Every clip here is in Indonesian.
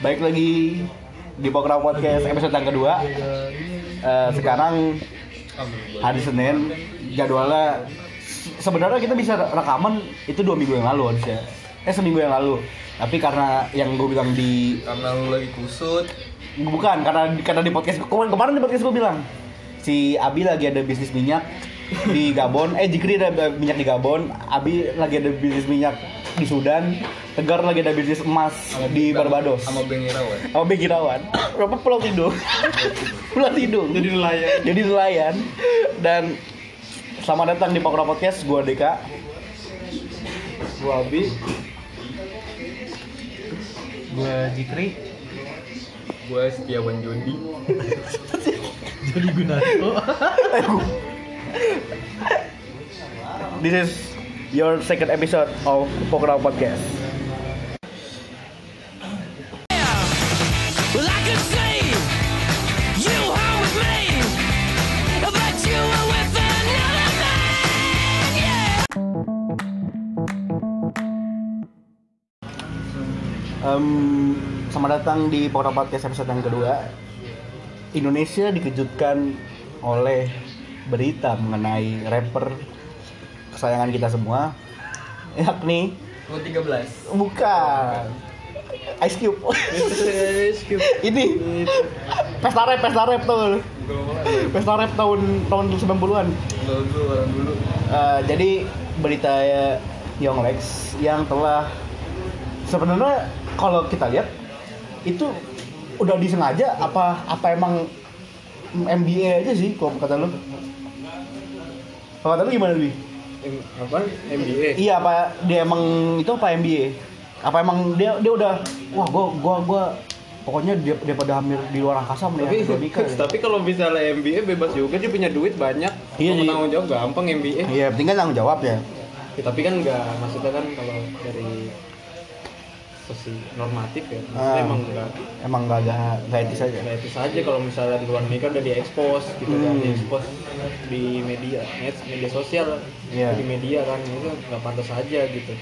Baik lagi di Pokra Podcast episode yang kedua. Eh, sekarang hari Senin jadwalnya sebenarnya kita bisa rekaman itu dua minggu yang lalu harusnya. Eh seminggu yang lalu. Tapi karena yang gue bilang di karena lu lagi kusut bukan karena karena di podcast kemarin kemarin di podcast gue bilang si Abi lagi ada bisnis minyak di Gabon eh Jikri ada minyak di Gabon Abi lagi ada bisnis minyak di Sudan Tegar lagi ada bisnis emas di Barbados. sama Beng Irawan. Sama Begi Rawan berapa pulau Tidung. Pulau Tidung. Jadi nelayan. Jadi nelayan. Dan selamat datang di Pokra Podcast gue Deka. Gua Abi. Gue Jikri. Gua Setiawan Jodi jadi Gunarto. This is your second episode of Pokra Podcast Well, I could see you home with me, but you were with another man. Yeah. Em, selamat datang di Pokra Podcast episode yang kedua. Indonesia dikejutkan oleh berita mengenai rapper kesayangan kita semua, yakni? Gua 13 bukan. Ice Cube. Ini. Pesta rap, pesta rap tuh. Pesta rap tahun tahun 90-an. dulu. Eh, jadi berita Young Lex yang telah sebenarnya kalau kita lihat itu udah disengaja apa apa emang MBA aja sih kalau kata lu? Kalau kata lu gimana Bi? M- apa MBA Iya apa dia emang itu apa MBA? Apa emang dia dia udah wah gua gua gua pokoknya dia daripada hamil di luar angkasa mendingan tapi nikah. ya. tapi kalau misalnya MBA bebas juga dia punya duit banyak Iya, mau iya. tanggung jawab gampang MBA Iya, penting kan tanggung jawab ya. Ya, tapi kan nggak maksudnya kan kalau dari sisi normatif ya Ah. emang nggak Emang gak gak, gak etis aja. nggak itu saja kalau misalnya di luar nikah udah diekspos gitu kan Hmm. diekspos di media med- media sosial Iya. di media kan itu nggak pantas aja gitu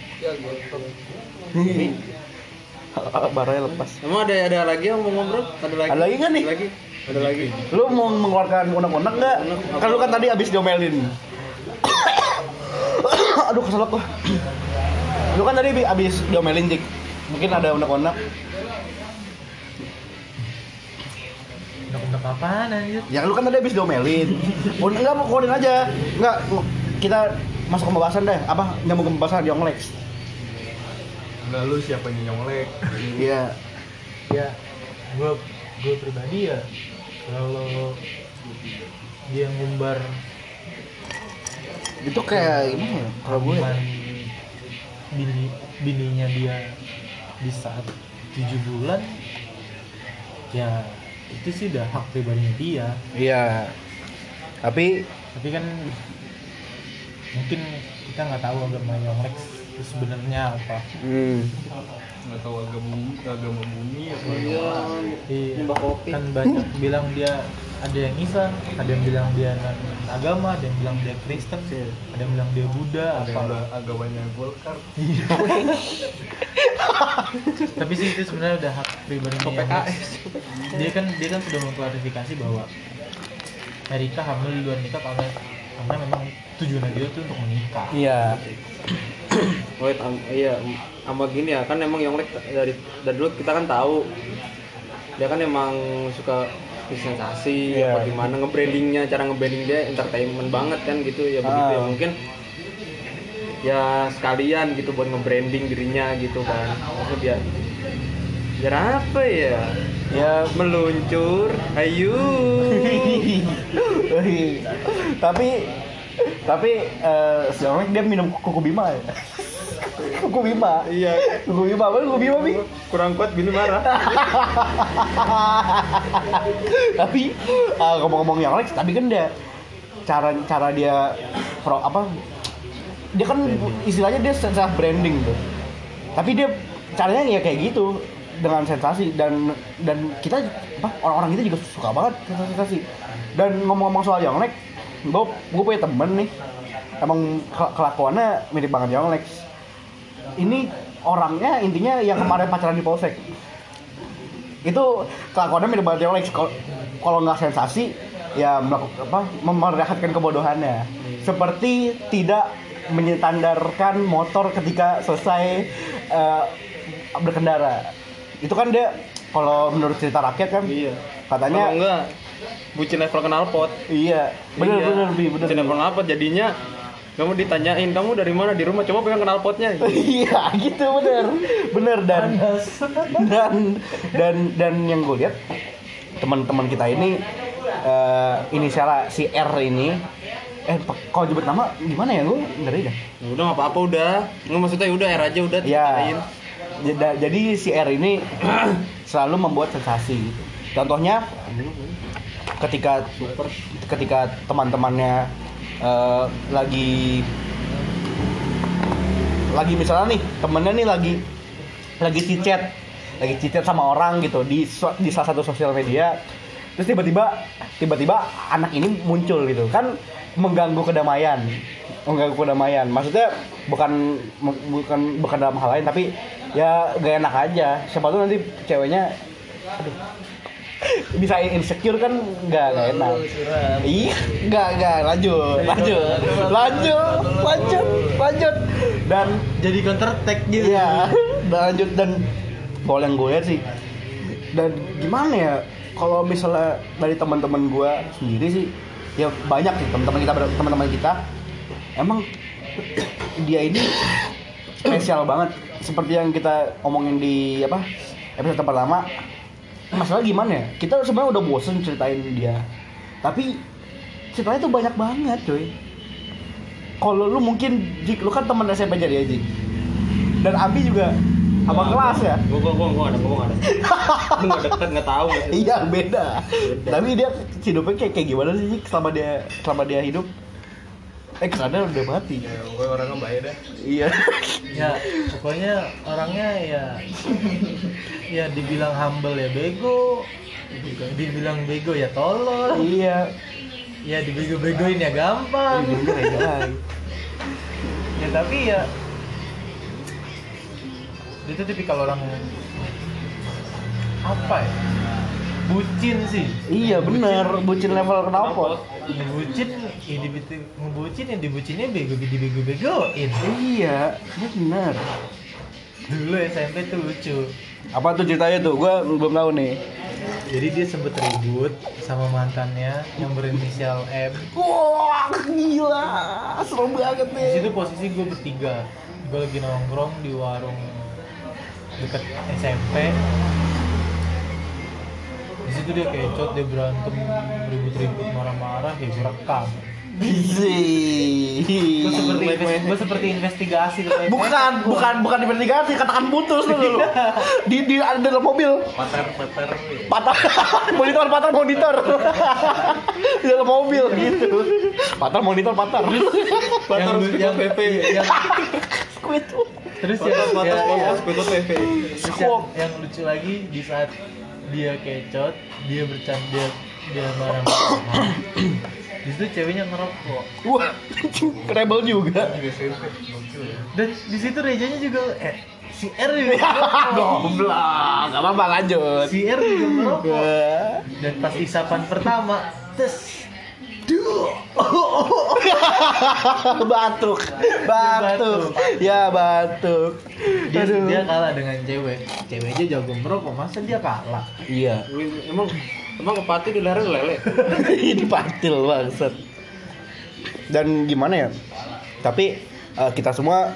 Baranya lepas. emang ada ada lagi yang mau ngobrol ada lagi Ada lagi nggak nih? Ada lagi ada lagi Lu mau mengeluarkan unek-unek nggak? Kan lu kan tadi abis diomelin. Aduh keselak gua. Lu kan tadi abi- abis diomelin Dik. Mungkin ada unek-unek. Unek-unek apaan anjir Ya lu kan tadi abis diomelin. Oh, enggak mau kodin aja. Enggak kita masuk ke pembahasan deh. Apa nyambung ke pembahasan Young Lex. enggak lu siapa nyonglek Iya. ya gue gue pribadi ya kalau dia ngumbar Itu kayak gimana ya? Kalau gue ya. bini bininya dia di saat tujuh bulan ya itu sih udah hak pribadinya dia Iya. Tapi tapi kan mungkin kita nggak tahu agama yang Lex itu sebenarnya apa hmm, nggak tahu agama agama bumi apa iya Iya. Kopi. Kan banyak bilang dia ada yang Islam, ada yang bilang dia non agama, ada yang bilang dia Kristen, ada yang bilang dia Buddha, ada yang apa. agamanya Golkar Tapi sih itu sebenarnya udah hak pribadi PKS Dia kan dia kan sudah mengklarifikasi bahwa Erika hamil di luar nikah karena karena memang tujuannya dia tuh untuk menikah. iya. Wait, am- iya, sama gini ya, kan emang Yonglek dari dari dulu kita kan tahu dia kan emang suka sensasi Iya. apa gimana nge-brandingnya, cara nge-branding dia entertainment banget kan gitu ya begitu ya Ah. mungkin ya sekalian gitu buat nge-branding dirinya gitu kan. Maksudnya biar biar apa ya? Ya Meluncur, ayo. tapi tapi eh Young Lex dia minum kuku bima ya. kuku bima. Iya, Kuku bima apa kuku bima Bi? kurang kuat bini marah. tapi eh, ngomong-ngomong yang Lex tapi kan dia cara cara dia pro apa dia kan istilahnya dia self branding tuh. Tapi dia caranya ya kayak gitu dengan sensasi dan dan kita apa orang-orang kita juga suka banget sensasi. Dan ngomong-ngomong soal Young Lex gue gue punya temen nih. Emang ke- kelakuannya mirip banget Young Lex ini orangnya intinya yang kemarin pacaran di polsek. Itu kelakuannya mirip banget Yolex kalau nggak sensasi ya melakukan apa memperlihatkan kebodohannya. Seperti tidak menyetandarkan motor ketika selesai eh, berkendara itu kan dia kalau menurut cerita rakyat kan Iya. katanya Kalau enggak bucin level knalpot. iya bener Iya. bener bi bener Bucin level knalpot jadinya kamu ditanyain kamu dari mana di rumah coba pegang knalpotnya. iya gitu bener bener dan dan dan dan yang gue lihat teman-teman kita ini eh inisial si R ini eh kalau jemput nama gimana ya gue ngeri dah Ya udah nggak apa-apa udah. Nggak maksudnya udah air aja udah ya. Jeda- jadi si R ini selalu membuat sensasi contohnya ketika ketika teman-temannya eh, lagi lagi misalnya nih temennya nih lagi lagi cicet lagi cicet sama orang gitu di di salah satu sosial media terus tiba-tiba tiba-tiba anak ini muncul gitu. Kan mengganggu kedamaian. Mengganggu kedamaian. Maksudnya bukan bukan bukan dalam hal lain tapi ya gak enak aja. Siapa tuh nanti ceweknya aduh bisa insecure kan nggak nggak enak. Iya nggak nggak lanjut. Lanjut. Lanjut. Lanjut. Lanjut. Dan jadi counter attack gitu. Dan lanjut dan kalau yang gue lihat sih. Dan gimana ya kalau misalnya dari teman-teman gue sendiri sih ya banyak sih teman-teman kita teman-teman kita. Emang dia ini spesial banget. Seperti yang kita omongin di apa episode pertama. Masalah gimana ya? Kita sebenarnya udah bosen ceritain dia. Tapi ceritanya tuh banyak banget cuy. Kalau lu mungkin Jik, lu kan teman SMP jadi ya Jik? Dan Abi juga abang kelas ya? Gua gua gua gua ada gua nggak ada. Lu nggak deket nggak tahu iya beda. Tapi dia hidupnya kayak kayak gimana sih selama dia selama dia hidup? Eh kesannya udah mati. Ya gue orangnya baik dah iya. Ya pokoknya orangnya ya ya dibilang humble ya bego. Dibilang bego ya tolol. Iya. Ya dibego-begoin ya gampang. Iya, bener ya, guys. ya tapi ya dia tuh tipikal orang apa ya? Bucin sih. Iya bener. bucin level knalpot ngebucin ya dibucin ngebucin yang dibucinnya bego dibego-begoin iya bener. Dulu SMP tuh lucu. Apa tuh ceritanya tuh? Gua belum tahu nih. Jadi dia sempet ribut sama mantannya yang berinisial M. Wah gila. Seru banget di nih situ posisi gue bertiga. Gue lagi nongkrong di warung deket SMP di situ dia kecot dia berantem ribut-ribut marah-marah ya gue rekam Gizi. Gue seperti inves- gue seperti investigasi bukan bukan bukan investigasi katakan putus dulu di di ada dalam mobil. Pater pater patah monitor patah monitor. Di dalam mobil. Gitu patah monitor patah yang lu- yang PP. yang Squidward. terus yang yang- sepeda PP terus yang, yang lucu lagi di saat dia kecot dia bercanda dia, di situ ceweknya ngerokok. Wah rebel juga. Lucu ya. Dan di situ rejanya juga eh si R juga Ya, goblok. Gak apa-apa lanjut. Si R juga ngerokok. Dan pas isapan pertama tes batuk. Batuk. Ya batuk. Dia, Aduh. dia kalah dengan cewek. Cewek aja jago merokok masa dia kalah? Iya. Emang emang kepati di leher lele. ini patil bangsat. Dan gimana ya? Tapi eh, kita semua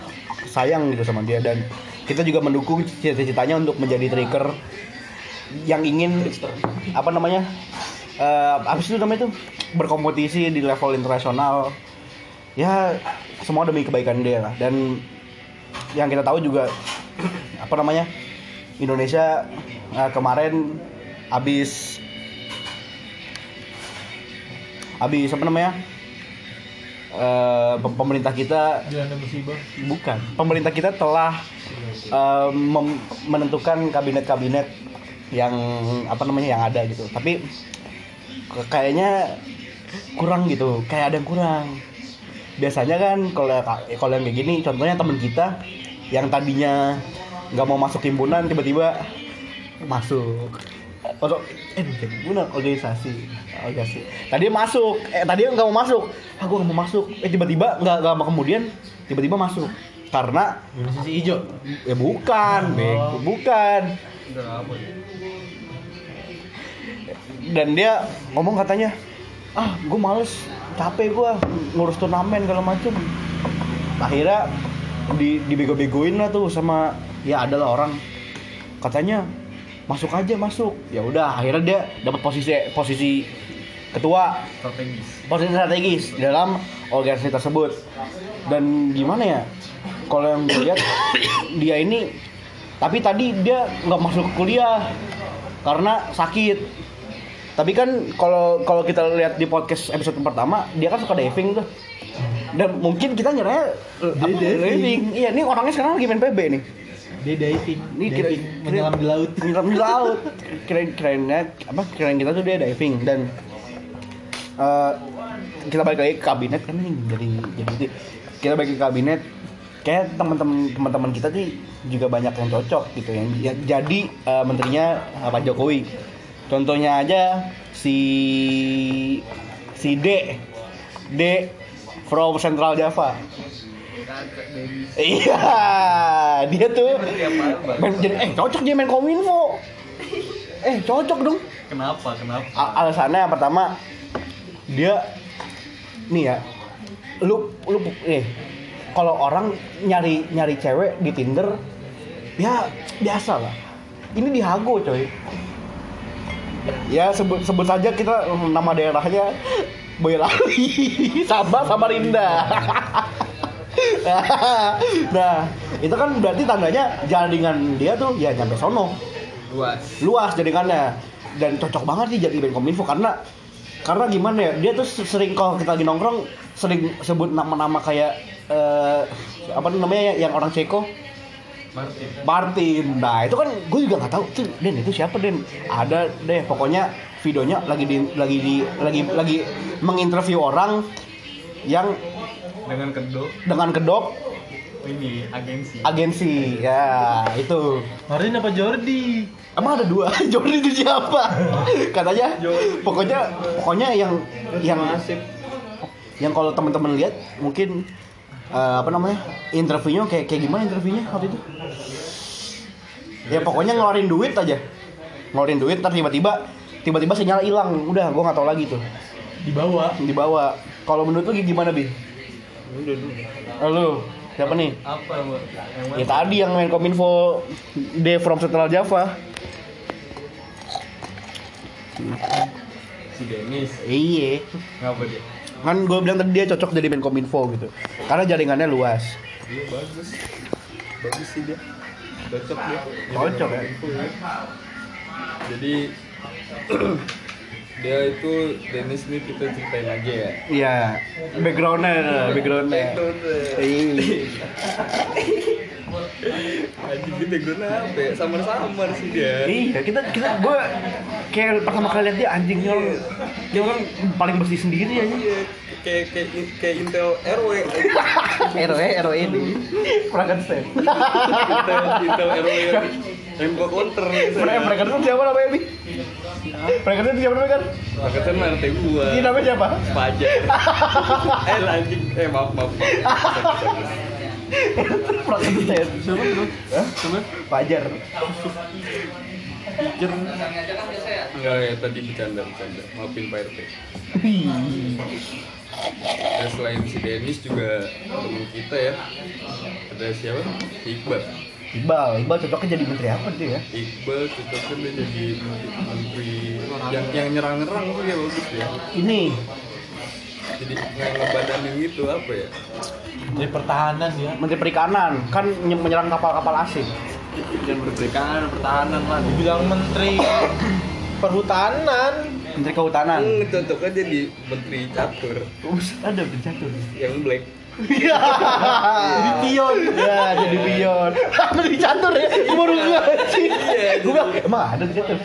sayang gitu sama dia dan kita juga mendukung cita-citanya untuk menjadi trigger yang ingin apa namanya eh apa sih itu namanya tuh berkompetisi di level internasional. Ya semua demi kebaikan dia lah. Dan yang kita tahu juga apa namanya? Indonesia eh, kemarin habis habis apa namanya? Pem- pemerintah kita bukan. Pemerintah kita telah mem- menentukan kabinet-kabinet yang apa namanya yang ada gitu. Tapi kayaknya kurang gitu kayak ada yang kurang. Biasanya kan kalau kalau yang kayak gini contohnya temen kita yang tadinya nggak mau masuk himpunan tiba-tiba masuk. Untuk eh bener organisasi. Organisasi. Tadi masuk eh tadi nggak mau masuk. Ah gue nggak mau masuk. Eh tiba-tiba nggak nggak lama kemudian tiba-tiba masuk. Karena Organisasi hijau. ya bukan bego bukan. Apa ya? Dan dia ngomong katanya ah gue males capek gue ngurus turnamen segala macem. Akhirnya di dibego-begoin lah tuh sama ya adalah orang. Katanya masuk aja masuk. Ya udah akhirnya dia dapat posisi posisi ketua. Strategis. posisi strategis dalam organisasi tersebut. Dan gimana ya kalau yang gue lihat dia ini tapi tadi dia nggak masuk kuliah karena sakit tapi kan kalau kalau kita lihat di podcast episode pertama dia kan suka diving tuh dan mungkin kita apa, diving. diving iya ini orangnya sekarang lagi main PB nih Dia diving. Ini kira- diving. kira- menyelam di laut. menyelam di laut kirain kirainnya apa kirain kita tuh dia diving dan eh, kita balik lagi ke kabinet kan ini jadi jadi kita balik ke kabinet kayak teman-teman teman-teman kita sih juga banyak yang cocok gitu yang ya- jadi eh, menterinya eh, Pak Jokowi contohnya aja si si D D from Central Java. Iya, dia tuh main, jadi, eh cocok dia main kominfo. Eh cocok dong. Kenapa? Kenapa? Alasannya yang pertama dia nih ya, lu lu eh kalau orang nyari nyari cewek di Tinder ya biasa lah. Ini dihago coy. Ya sebut sebut saja kita mm, nama daerahnya Boyolali, Sabah, Samarinda. nah, itu kan berarti tandanya jaringan dia tuh ya nyampe sono Luas. luas jaringannya dan cocok banget sih jadi band kominfo karena karena gimana ya dia tuh sering kalau kita lagi nongkrong sering sebut nama-nama kayak eh, apa namanya yang orang Ceko Martin. Martin nah itu kan gue juga nggak tahu tuh Den itu siapa Den ada deh pokoknya videonya lagi di lagi di lagi lagi menginterview orang yang Dengan kedok dengan kedok ini agensi. agensi ya itu Martin apa Jordi? Emang ada dua? Jordi itu siapa? Katanya pokoknya pokoknya yang yang yang kalau teman-teman lihat mungkin eh, apa namanya? interviewnya kayak kayak gimana interviewnya waktu itu? Ya pokoknya ngeluarin duit aja. Ngeluarin duit ntar tiba-tiba tiba-tiba sinyal hilang. Udah gua nggak tahu lagi tuh. Dibawa. Dibawa. Kalau menurut lu gimana, Bi? Dulu. Lu siapa nih? Apa yang yang Ya tadi yang main kominfo D from Central Java. si Denis. Iya. Ngapa dia? Kan gue bilang tadi dia cocok jadi main kominfo gitu karena jaringannya luas Iya bagus. Bagus sih dia. Cocok dia. Cocok ya? Jadi dia itu Dennis nih kita ceritain aja ya. iya backgroundnya backgroundnya iya Anjing dia background apa ya? Samar-samar sih dia. iya kita kita gue kayak pertama kali lihat dia anjing dia orang paling bersih sendiri aja Iya, kayak kayak kayak Intel RW. RW RW ini Frankenstein Intel Intel RW yang gua counter. mereka siapa namanya bi siapa namanya kan RT gua. ini namanya siapa Fajar. eh anjing, eh maaf maaf. Frankenstein siapa terus Hah? Fajar enggak ya tadi bercanda bercanda. Maafin Pak RT. Dan selain si Dennis juga temen kita ya. Ada siapa? Iqbal. Iqbal Iqbal cocoknya jadi menteri apa tuh ya Iqbal cocoknya dia jadi menteri, menteri yang yang nyerang-nyerang tuh dia bagus ya. ini Jadi ngebadanin gitu apa ya? Dari pertahanan ya. menteri perikanan kan ny- menyerang kapal-kapal asing Yang berperikanan, pertahanan lah. Dibilang menteri perhutanan. Menteri kehutanan. Hmm, cocoknya jadi menteri catur. Buset, ada berjatuh yang black. jadi pion. Ya jadi pion. Menteri catur ya? Gua baru nggak sih Iya, gue bilang emang ada di catur?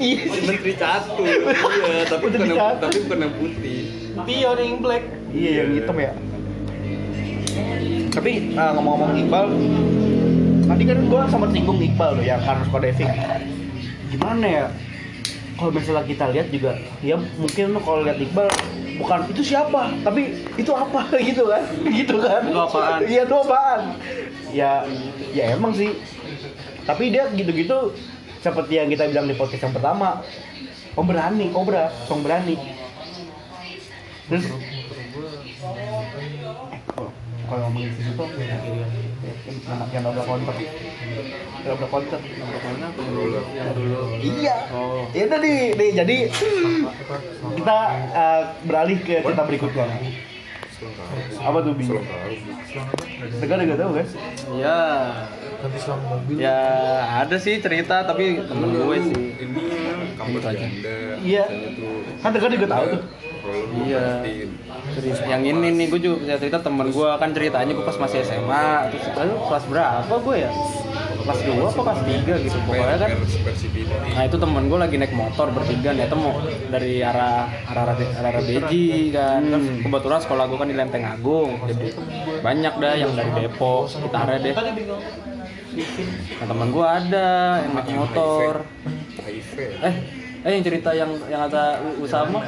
Iya menteri catur. Iya, tapi Menteri bukan catur. tapi bukan yang putih. Pion yang black. iya yang hitam ya. Tapi ah, ngomong-ngomong Iqbal tadi kan gue sempat singgung Iqbal tuh yang kan suka diving gimana ya kalau misalnya kita lihat juga ya mungkin kalau lihat Iqbal bukan itu siapa? Tapi itu apa? Gitu kan? Gitu kan? Itu apaan? iya itu apaan? Ya ya emang sih. Tapi dia gitu-gitu seperti yang kita bilang di podcast yang pertama pemberani kobra pemberani terus kalau- ngomongin di situ yang yang dobrak counter yang dobrak counter Mana? Yang dulu? iya. Oh. ya udah nih, nih jadi kita eh, beralih ke cerita berikutnya. Apa tuh bi? Tegar juga tahu kan Ya, ganti selang mobil ya ada sih cerita tapi temen gue sih. ini kamar Gitu aja. janda Iya. tuh kan tegar juga tahu tuh lu Iya. Cerita- Yang ini nih gue juga punya cerita temen gue kan ceritanya gue pas masih SMA terus lalu kelas berapa gue ya? Kelas 2 apa kelas 3 gitu pokoknya kan Nah itu temen gue lagi naik motor bertiga nih, itu mau dari arah arah arah, arah, arah Beji kan. Terus kebetulan sekolah gue kan di Lenteng Agung. Jadi banyak dah yang dari Depok, sekitarnya deh. Nah temen gue ada yang naik motor. Eh, eh yang cerita yang yang ada Usama?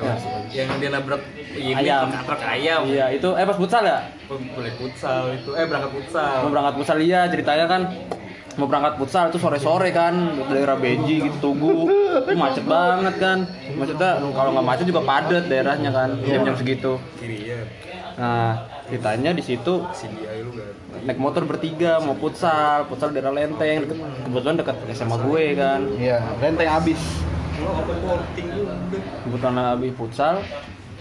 Ya. yang dia nabrak ini Ayam. nabrak ayam. Iya itu, eh pas futsal ya? boleh futsal itu. Eh berangkat futsal. Mau berangkat futsal iya ceritanya kan mau berangkat futsal itu sore-sore kan daerah Beji gitu Tugu. Itu macet banget kan. Maksudnya kalau nggak macet juga padat daerahnya kan jam-jam segitu. Kiri ya nah ceritanya di situ naik motor bertiga mau futsal. Futsal daerah Lenteng deket, kebetulan dekat SMA gue kan. Iya renteng habis kebetulan habis futsal.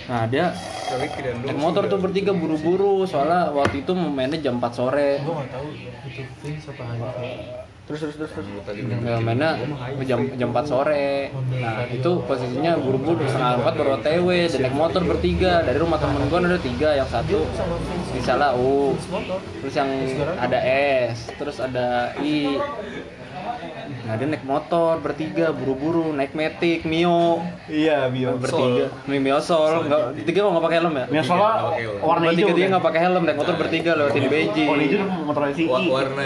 Nah dia naik motor tuh bertiga buru-buru. Soalnya waktu itu mainnya jam 4 sore. Gue nggak tahu itu Vince apa Hai terus terus terus terus. Tadi Ya, mainnya jam jam 4 sore. Nah, itu posisinya buru-buru setengah empat baru OTW dan naik motor bertiga. Dari rumah temen gue ada tiga, yang satu di salah U, terus yang ada S, terus ada I. Nah, dia naik motor bertiga, buru-buru naik Matic, Mio. Iya bio bertiga, Mio Sol, enggak tiga kok nggak pakai helm ya? yang salah warna hijau Bertiga dia nggak pakai helm naik motor bertiga lewatin Beji. warna hijau motor CI warna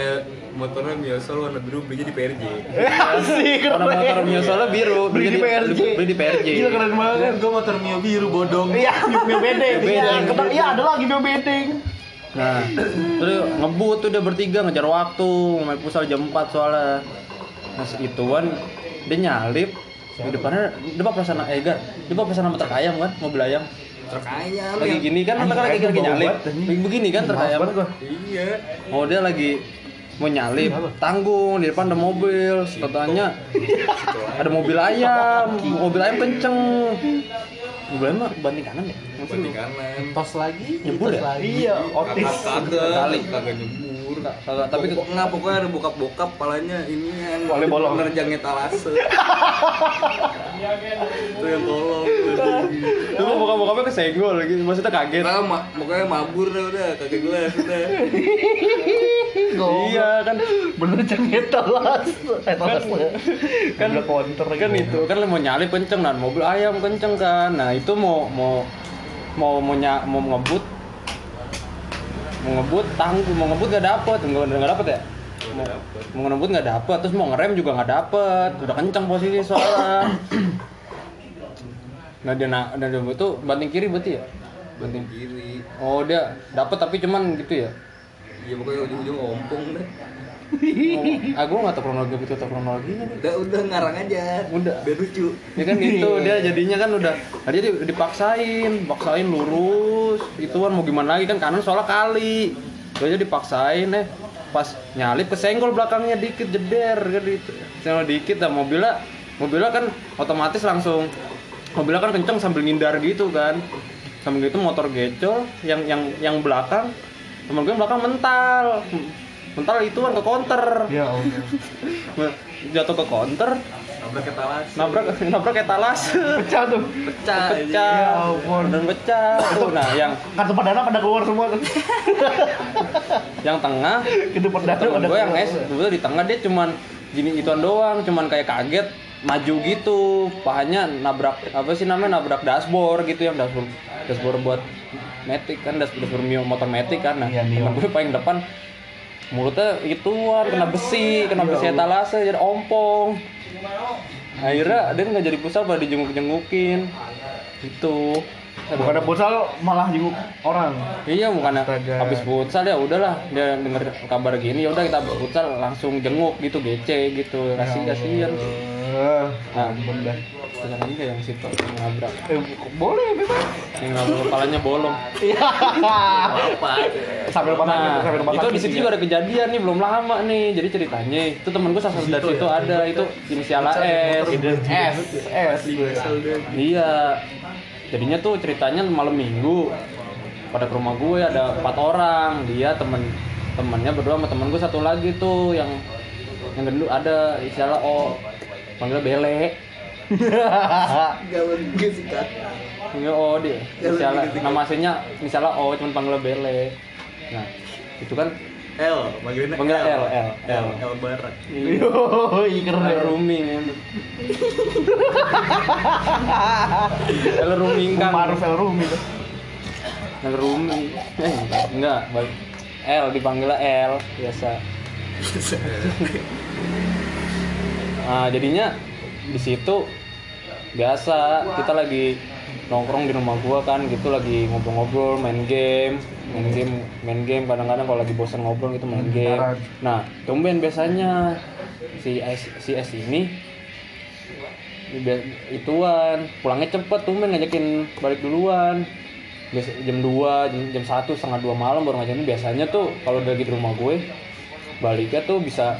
motornya biasa warna biru belinya di PRJ asik Warna motor Mio Solnya biru, beli di PRJ beli di PRJ. gila keren banget. Gue motor Mio biru bodong. Iya bio bedeng iya iya ada lagi bio bedeng Nah, terus ngebut tuh dia bertiga ngejar waktu, main pusal jam 4 soalnya. Nah, ituan dia nyalip. Di depannya dia bawa perasaan Gar, dia bawa perasaan truk ayam kan, mobil ayam. truk ayam Lagi gini kan, mereka lagi lagi nyalip. Lagi begini kan truk ayam. iya. Oh, dia lagi mau nyalip, tanggung di depan ada mobil, katanya ada mobil ayam, mobil ayam kenceng. Mobil ayam banting kanan ya? banting kanan. Tos lagi? Nyebur ya? lagi. Iya otis. kagak Kali. kagak nyebur Kagak, tapi ke- Pokok- nggak pokoknya ada bokap-bokap palanya ini kan Boleh bolong. nerjangnya talase itu yang tolong Lu mau buka-bukanya kesenggol gitu, maksudnya kaget. Nah, ma pokoknya mabur dah udah. Kagak jelas udah Iya kan. Bener cenget telas telas kan Udah counter kan itu kan mau nyalip kenceng dan mobil ayam kenceng kan. Nah itu mau mau mau mau, mau ngebut mau ngebut tangguh mau ngebut gak dapet. Nggak nggak dapet ya? Mau, mau ngebut nggak dapet terus mau ngerem juga nggak dapet. Udah kenceng posisi soalnya. Nah dia na- dan dia itu banting kiri berarti ya? Banting kiri. Oh dia dapet tapi cuman gitu ya? Iya pokoknya ujung-ujung ompong deh ah gue nggak tahu kronologi itu atau kronologinya nih. Udah udah ngarang aja. Udah. biar lucu. Ya kan gitu dia jadinya kan udah tadi dia dipaksain paksain lurus itu kan mau gimana lagi kan kanan soalnya kali. Dia dipaksain eh pas nyalip kesenggol belakangnya dikit jeder kan gitu senggol dikit dah mobilnya mobilnya kan otomatis langsung mobilnya kan kenceng sambil ngindar gitu kan. Sambil gitu motor gecol yang yang yang belakang temen gue belakang mental mental itu kan ke counter. Ya Allah jatuh ke counter. Nabrak etalas. Nabrak nabrak etalas. Pecah tuh. Pecah pecah Ya ampun. dan pecah. Tuh nah yang kartu perdana pada keluar semua tuh. Yang tengah. Itu perdana temen pada gue yang es sebetulnya di tengah dia cuman gini ituan doang cuman kayak kaget maju gitu. Pahanya nabrak apa sih namanya nabrak dashboard gitu yang dashboard dashboard buat metik kan dashboard, dashboard Mio motor metik kan. Nah Iya, temen gue paling depan mulutnya ituan kena besi kena besi etalase jadi ompong. Akhirnya dia nggak jadi futsal pada dijenguk jengukin itu Bukan ada futsal malah jenguk orang. Iya bukan habis futsal ya udahlah. Dia denger kabar gini ya udah kita futsal langsung jenguk gitu gece gitu. Kasih kasihan Nah dah. sekarang ini kayak yang situ yang nabrak. Eh, boleh bebas. yang nabrak kepalanya bolong. Iya. Sambil patah nah sambil patah. itu di situ juga ada kejadian nih belum lama nih. Jadi ceritanya itu temen gue salah satu dari situ ada itu inisial S. S. S. Iya. Jadinya tuh ceritanya malam minggu. Pada ke rumah gue ada empat orang. Dia temen temennya berdua sama temen gue satu lagi tuh yang yang gendut ada istilah O panggil bele. Panggil O dia istilah nama aslinya misalnya O cuma panggil bele. Nah itu kan L, panggilannya Panggil L, L, L, L. L barat. Yoi, keren. Rooming El rooming kan Maruf Rumi. Tuh. El rooming eh, enggak L dipanggilnya L biasa nah jadinya di situ biasa kita lagi nongkrong di rumah gua kan gitu lagi ngobrol-ngobrol main game main game main game kadang-kadang kalau lagi bosan ngobrol gitu main game. nah tumben biasanya si S si S ini ituan pulangnya cepet tumben ngajakin balik duluan. Biasa, jam 2, jam, jam 1, setengah 2 malam baru ngajakin. Biasanya tuh kalau udah lagi di rumah gue baliknya tuh bisa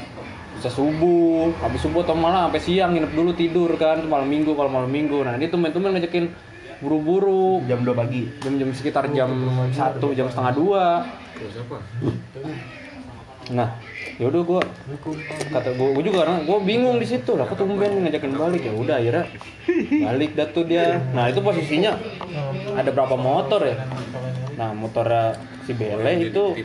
bisa subuh habis subuh atau malah sampai siang nginep dulu tidur kan malam minggu kalau malam minggu nah ini tumben-tumben ngajakin buru-buru Jam 2 pagi. jam-jam sekitar jam 1, jam setengah 2 Tuh, siapa? Nah, yaudah gue kata gue, gue juga karena gue bingung di situ lah, kok tumben ngajakin balik ya udah akhirnya balik dah tuh dia. Nah itu posisinya ada berapa motor ya? Nah motornya si Bele itu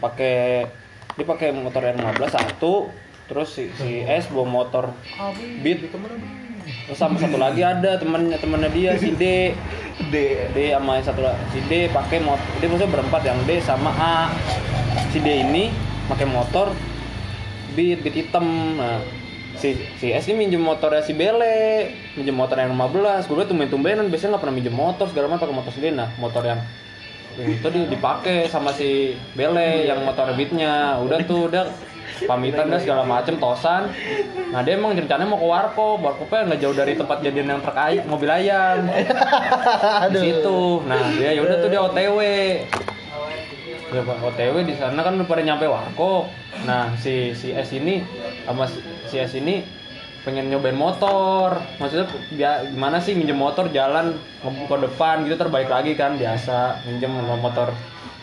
pakai dia pakai motor R15 satu, terus si, si S bawa motor Beat. Terus sama satu lagi ada temannya temannya dia si D. D. D sama yang satu la- si D pakai motor dia maksudnya berempat yang D sama A si D ini pakai motor beat beat hitam nah si si S ini minjem motornya si Bele minjem motor yang 15 gue bilang tumben tumbenan biasanya nggak pernah minjem motor segala macam pakai motor sendiri nah motor yang itu di- dipakai sama si Bele yang motor beatnya udah tuh udah pamitan dah segala macem tosan. Nah dia emang rencananya mau ke warkop warkopnya nggak jauh dari tempat jadian yang ay- mobil ayam. Di situ. Nah dia yaudah tuh dia OTW ya Pak, OTW di sana kan udah pada nyampe warkop nah si si S ini sama si, S ini pengen nyobain motor. Maksudnya bia- gimana sih minjem motor jalan ngebuka depan gitu terbaik lagi kan biasa. Minjem motor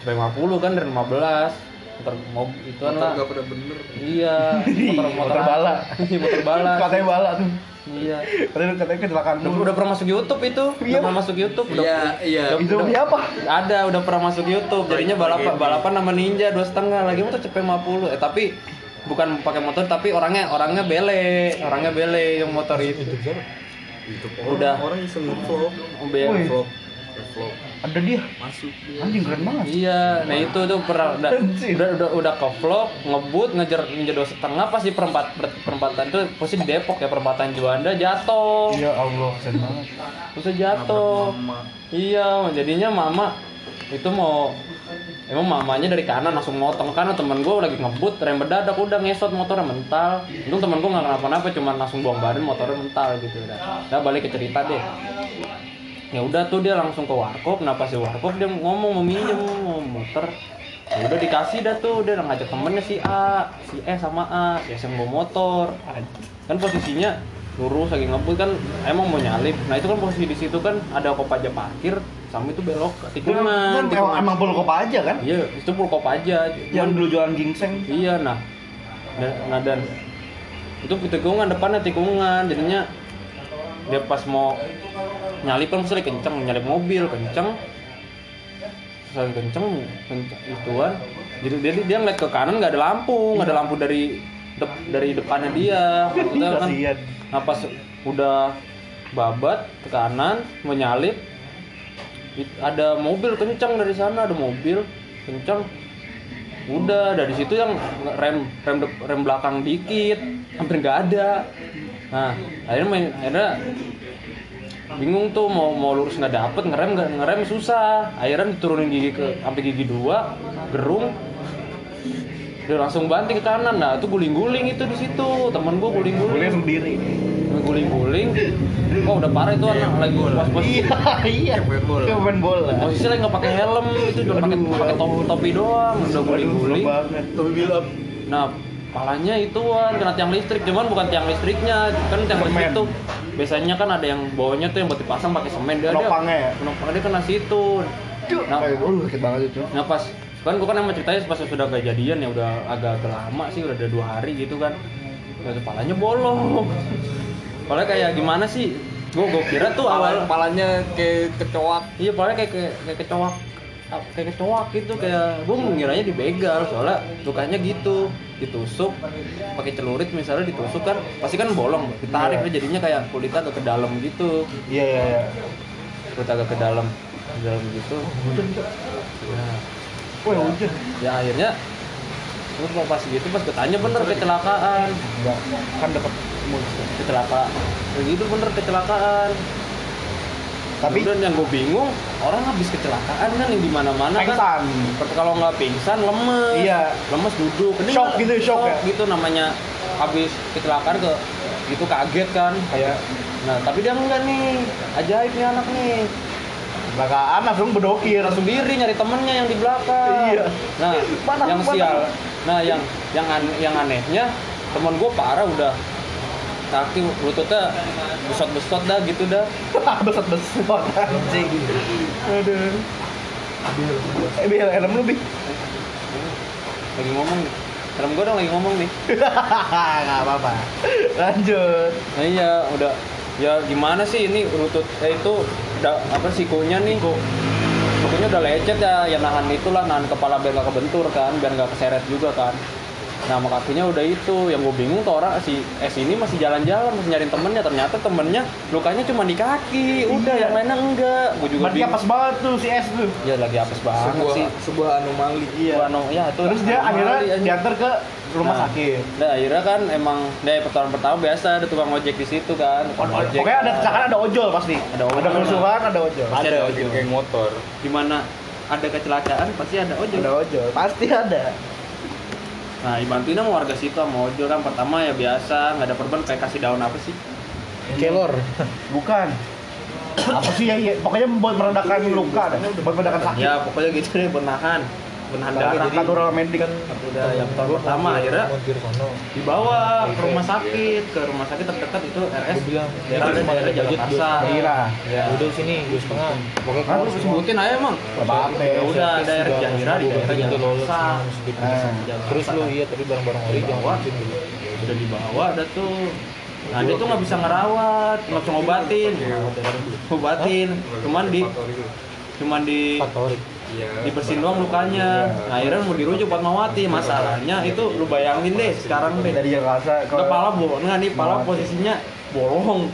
sampai 50 kan dari 15 motor mobil itu kan Motor lah nggak pada bener. iya motor Motor bala. Iya, motor bala Katanya bala tuh. iya Katanya katanya kecelakaan udah, dulu. udah pernah masuk YouTube itu udah pernah masuk YouTube udah Iya, iya. udah- Itu udah- dia apa? ada udah pernah masuk YouTube jadinya balapan balapan sama ninja dua setengah lagi motor cepet 50 eh tapi bukan pakai motor tapi orangnya orangnya bele orangnya bele yang motor itu Itu Udah. orang iseng ngevlog. Oh, bele. Wih. Vlog. Vlog. Ada dia. Masuk. Anjing keren banget. iya nah itu tuh pernah udah udah udah, udah ke vlog ngebut ngejar ninja dua setengah pas di perempat per- perempatan itu posisi di Depok ya perempatan Juanda jatuh Ya Allah, keren banget. terus dia jatuh. Iya, jadinya mama itu mau emang mamanya dari kanan langsung motong kanan temen gue lagi ngebut rem mendadak udah ngesot motornya mental untung temen gue nggak kenapa-napa cuma langsung buang badan motornya mental gitu udah udah balik ke cerita deh ya udah tuh dia langsung ke warkop kenapa sih warkop dia ngomong mau minjem mau motor ya udah dikasih dah tuh dia ngajak temennya si A si E sama A si S yang bawa motor kan posisinya lurus lagi ngebut kan emang mau nyalip nah itu kan posisi di situ kan ada kopaja parkir sama itu belok ke Itu kan tikungan emang, tikungan. emang pulkop aja kan? iya itu pulkop aja Yang dulu jualan gingseng. Iya, nah, nah dan itu tikungan depannya tikungan, jadinya dia pas mau nyalip kan mesti kenceng, nyalip mobil kenceng, lagi kenceng, kenceng ituan, jadi dia dia ngeliat ke kanan nggak ada lampu, nggak ada lampu dari dep- dari depannya dia, maksudnya kan, nah pas udah babat ke kanan mau nyalip, it- ada mobil kenceng dari sana, ada mobil kenceng, udah dari situ yang rem rem rem belakang dikit hampir nggak ada nah akhirnya main akhirnya bingung tuh mau mau lurus nggak dapet ngerem nggak ngerem susah. Akhirnya diturunin gigi ke sampai gigi dua gerung. Dia langsung banting ke kanan. Nah itu guling-guling itu di situ. Temen gua guling-guling. Sendiri. guling-guling. Kok udah parah itu anak lagi pas pas Iya, iya. Kayak pemain bola. Pemain bola. posisi lagi nggak pakai helm itu cuma pakai pakai topi, topi doang. Udah guling-guling. bilang nah palanya ituan kena tiang listrik. Cuman bukan tiang listriknya kan tiang Semen. listrik tuh biasanya kan ada yang bawahnya tuh yang buat dipasang pakai semen. Dia Penopangnya ya? dia penopangnya dia kena situ. Nah, Kayak, uh, sakit banget itu. nah pas kan gua kan emang ceritanya pas sudah kejadian ya udah agak agak lama sih udah ada dua hari gitu kan. Nah, kepalanya bolong. Kepalanya kayak gimana sih? Gua gua kira tuh awal kepalanya kayak kecoak. Iya, palanya kayak kayak, kayak kecoak kayak kecoak gitu kayak gue mengiranya dibegal soalnya lukanya gitu ditusuk pakai celurit misalnya ditusuk kan pasti kan bolong ditarik Iya. dia jadinya kayak kulitnya agak ke dalam gitu Iya, iya, iya. kulit agak ke dalam ke dalam gitu ya, Wah, hujan. ya akhirnya terus mau pas gitu pas ketanya bener kecelakaan Enggak, kan dapat mulut. kecelakaan gitu bener kecelakaan Tapi dan yang gue bingung orang habis kecelakaan kan yang di mana-mana kan pengsan. Seperti kalau nggak pingsan lemes Iya. lemes duduk Ini Shock gitu, shock ya? gitu namanya habis kecelakaan ke gitu kaget kan Kayak nah tapi dia enggak nih ajaib nih anak nih belakaan langsung bedokir. langsung diri nyari temennya yang di belakang Iya. nah Mana, yang mana? sial nah yang yang an- yang anehnya temen gue parah udah kaki lututnya besot-besot dah gitu dah Besot-besot anjing. Aduh. Eh, Bil, helm lu, Bi. lagi ngomong nih Helm gue dong lagi ngomong nih Enggak apa-apa. Lanjut. Nah iya udah ya gimana sih ini lutut eh, itu udah apa sikunya nih sikunya udah lecet ya ya nahan itulah nahan kepala biar nggak kebentur kan biar nggak keseret juga kan nah sama kakinya udah itu yang gue bingung tuh orang si S ini masih jalan-jalan masih nyariin temennya ternyata temennya lukanya cuma di kaki udah yang lainnya enggak gue juga Berarti bingung apes banget tuh si S tuh. ya lagi apes banget Sebuah sih sebuah anomali. Iya. Wah, no, ya Terus dia akhirnya anomali, diantar ke rumah Nah. sakit. Nah, akhirnya kan emang dari pertama pertama biasa ada tukang ojek di situ kan. Tukang ojek. Pokoknya ada kecelakaan ada ojol pasti. Ada ojol. Ada kerusuhan ada ojol. Pasti ada ojol. Kayak motor. Di mana ada kecelakaan pasti ada ojol. Ada ojol. Pasti ada. Nah, dibantuin sama warga situ sama ojol kan pertama ya biasa nggak ada perban kayak kasih daun apa sih? kelor Bukan. Apa sih ya? ya, Pokoknya buat meredakan luka dah. Buat meredakan sakit. Ya pokoknya gitu deh benahan, benahan darah. Natural medik kan. Udah yang tahun pertama akhirnya montir sono dibawa ke rumah sakit, ke rumah sakit terdekat itu RS. bilang Daerah "Ini cuma daerah dua Karsa. Kira. Ya. udah sini dua setengah pokoknya Kan lu Sebutin aja emang. Ya udah daerah Jahira di daerah sedikit. Eh. terus lu iya tadi barang-barang ori jangan dulu udah dibawa ada tuh nah dia tuh nggak bisa ngerawat nggak bisa ngobatin ngobatin cuman di cuman di Iya. dibersihin doang lukanya. Nah akhirnya mau dirujuk buat mawati. Masalahnya itu lu bayangin deh sekarang deh. Dari Jakarta ke kepala bolong nggak nih pala Mawati. posisinya bolong.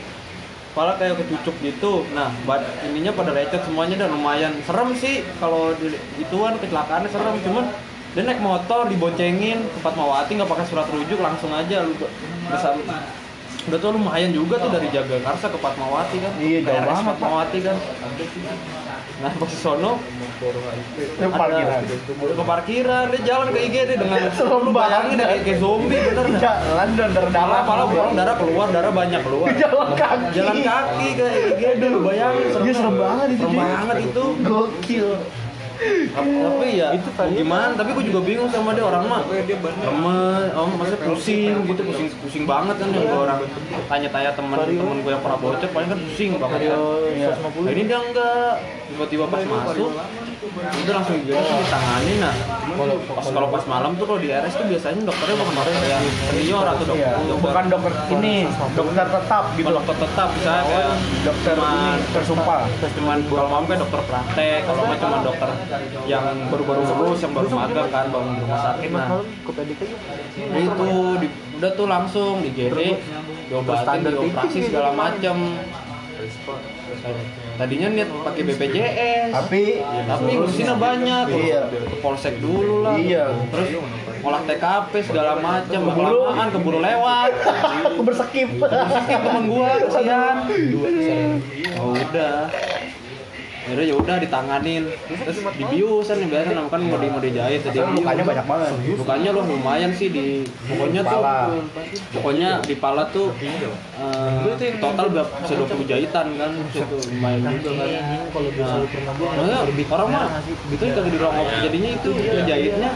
Kepala kayak kecucuk gitu. Nah bad ininya pada lecet semuanya dan lumayan. Serem sih kalau di ituan kecelakaannya serem. Cuman dia naik motor diboncengin. Ke Fatmawati nggak pakai surat rujuk langsung aja lu besar udah tuh lumayan juga tuh dari Jagakarsa ke Fatmawati kan. Iya, jauh banget. Fatmawati kan nah pas sono Itu parkiran. ke parkiran dia jalan ke IGD dengan lu bayangin deh, kayak zombie bener dah Jalan dan darah pala bolong darah keluar darah banyak keluar. Jalan kaki. jalan kaki ke IGD lu bayangin serem, Iya, serem banget. itu, serem banget itu. Gokil. Tapi ya itu gimana? Tapi gue juga bingung sama dia orang mah lemes oh maksudnya pusing gitu pusing pusing banget kan yang orang tanya-tanya teman temen gue yang pernah bocor paling kan pusing banget kan. Iya. nah, ini dia enggak. Tiba-tiba pas masuk itu langsung gitu ditangani nah. Pas kalau pas malam tuh kalau di RS tuh biasanya dokternya bukan dokter yang senior atau dokter, Iya, dokter. Bukan dokter ini, dokter. tetap gitu. bukan dokter tetap misalnya kayak Dokter tersumpah. cuman kalau malam kan dokter praktek kalau nggak cuma dokter yang baru-baru lulus yang baru magang kan bangun di rumah sakit nah. Itu di, udah tuh langsung di GD diobatin dioperasi segala macem. Tadinya niat pakai BPJS Tapi Ya, tapi mesinnya banyak. Iya. ke polsek dulu lah. Iya. terus olah TKP segala macam Keburu. keburu lewat. Aku berskip. Skip temen gua kesian. Oh udah Yaudah ya udah ditanganin. Terus dibiusan nih biasa namanya kan mau di mau dijahit jadi Tapi lukanya banyak banget. lukanya loh lumayan sih di pokoknya tuh pokoknya di pala tuh eh, total berapa bisa 20 jahitan kan itu lumayan juga kan. Kalau Makanya orang mah itu kagak dirokok jadinya itu ngejahitnya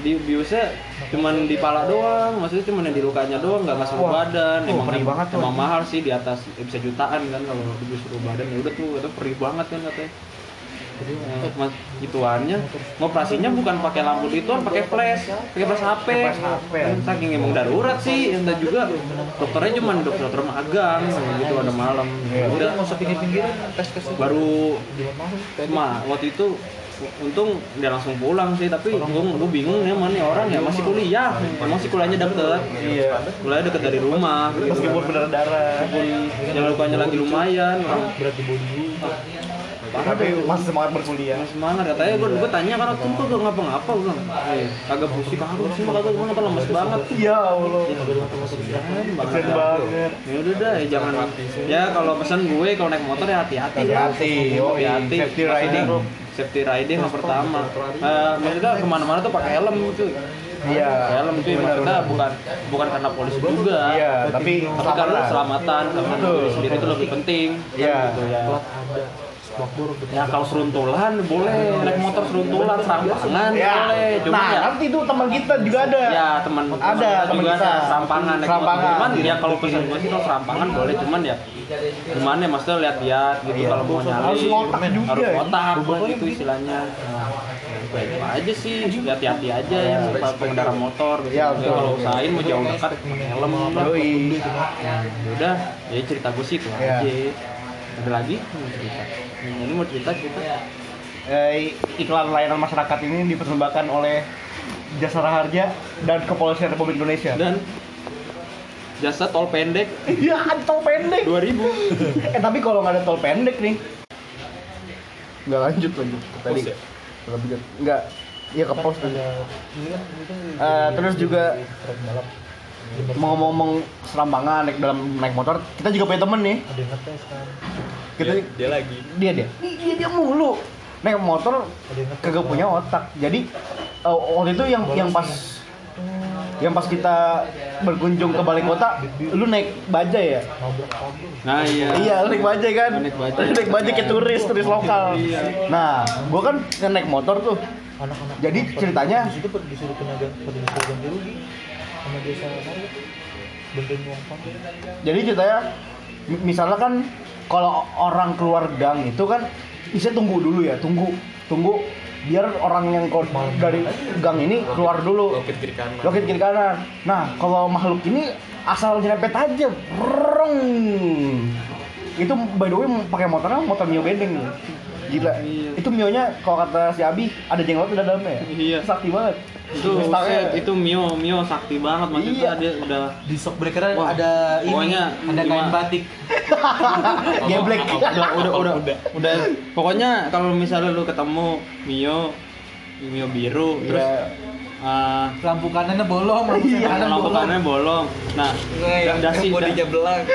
di biusnya cuman di pala doang maksudnya cuman yang di lukanya doang nggak masuk Wah. badan. Oh, emang perih banget tuh. emang mahal sih di atas ya bisa jutaan kan kalau di bius seluruh badan. Ya udah tuh itu perih banget kan katanya. Eh, mas ituannya. Ngoperasinya bukan pakai lampu dituan pakai flash pakai flash HP. Kan saking emang darurat sih dan juga dokternya cuman dokter dokter magang gitu ada malam. Iya. udah. Nggak usah tes tes baru Ma, waktu itu untung dia langsung pulang sih tapi gue gue bingung nih mana nih orang ya masih kuliah emang sih kuliahnya deket Iya. kuliahnya deket dari rumah Meskipun berdarah-darah. walaupun yang lukanya lagi lumayan orang berarti body parah Tapi deh masih semangat berkuliah. Masih semangat katanya gue gue tanya kan waktu itu gak ngapa-ngapa gue bilang "Eh, kagak pusing kagak sih kagak gue nonton lemes banget Ya Allah. Keren banget. ya udah dah ya jangan ya kalau pesan gue kalau naik motor ya hati-hati Hati-hati. Hati-hati safety riding. Safety riding yang pertama. eh maksudnya ke mana-mana tuh pakai helm itu Iya. helm itu maksudnya bukan bukan karena polisi juga Iya, tapi tapi karena keselamatan. keselamatan diri sendiri itu lebih penting. Iya. gitu ya spakbor ya kalau seruntulan boleh. Naik motor seruntulan serampangan Ya. boleh. Cuma Nah, ya. nanti itu teman kita juga ada. ya teman Ada, teman kita. ada. serampangan Serampangan. cuman ya kalau pesan gue sih kalau serampangan boleh. Cuman ya gimana ya? Maksudnya lihat-lihat gitu Iya. kalau mau nyari. Harus ngotak juga harus ya. ngotak gitu. istilahnya. Baik aja sih. Hati-hati aja ya. Pengendara motor gitu. Iya, Ya, kalau usahain mau jauh dekat pakai helm Yoi. Nah, udah ya cerita gue sih itu Iya. aja ada lagi cerita Hmm, ini mau cerita cerita Eh, iklan layanan masyarakat ini dipersembahkan oleh Jasa Raharja dan Kepolisian Republik Indonesia. dan jasa tol pendek Iya, ada tol pendek. 2000 eh tapi kalau nggak ada tol pendek nih, nggak lanjut lanjut tadi. Lanjut. Nggak, iya ke pos tadi. Eh, terus juga mau ngomong serambangan naik dalam naik motor, kita juga punya temen nih. ada yang ngetes kan Kita dia lagi dia dia, dia dia mulu naik motor kagak punya otak. Jadi eh, waktu itu yang yang pas yang pas kita berkunjung ke balai kota, lu naik bajai ya? nah iya Iya, lu naik bajai kan? Naik bajai. Naik bajai kayak turis, turis lokal. Nah, gua kan naik motor tuh. anak-anak Jadi ceritanya di situ per- disuruh kena gan- pada disuruh ganti rugi sama desa marga benerin uang pangkal jadi ceritanya mi- misalnya kan kalau orang keluar gang itu kan bisa tunggu dulu ya, tunggu tunggu biar orang yang kau dari gang ini keluar dulu. lokit kiri kanan Lokit kiri kanan. Nah, kalau makhluk ini asal nyerempet aja. Breng. Itu by the way pakai motornya motor Mio bedeng. Gila. Iya. Itu Mio-nya kalau kata si Abi ada jenglot di dalamnya ya. Iya. Sakti banget. Itu set, itu Mio Mio sakti banget maksudnya Iya. dia udah di shock breaker Wah, ada ini pokoknya ada kain batik. Geblek. udah udah udah udah pokoknya kalau misalnya lu ketemu Mio Mio biru terus Iya. eh, lampu kanannya bolong lampu Iya, kanan lampu bolong. kanannya bolong. Nah yang, dasi yang bodinya belang.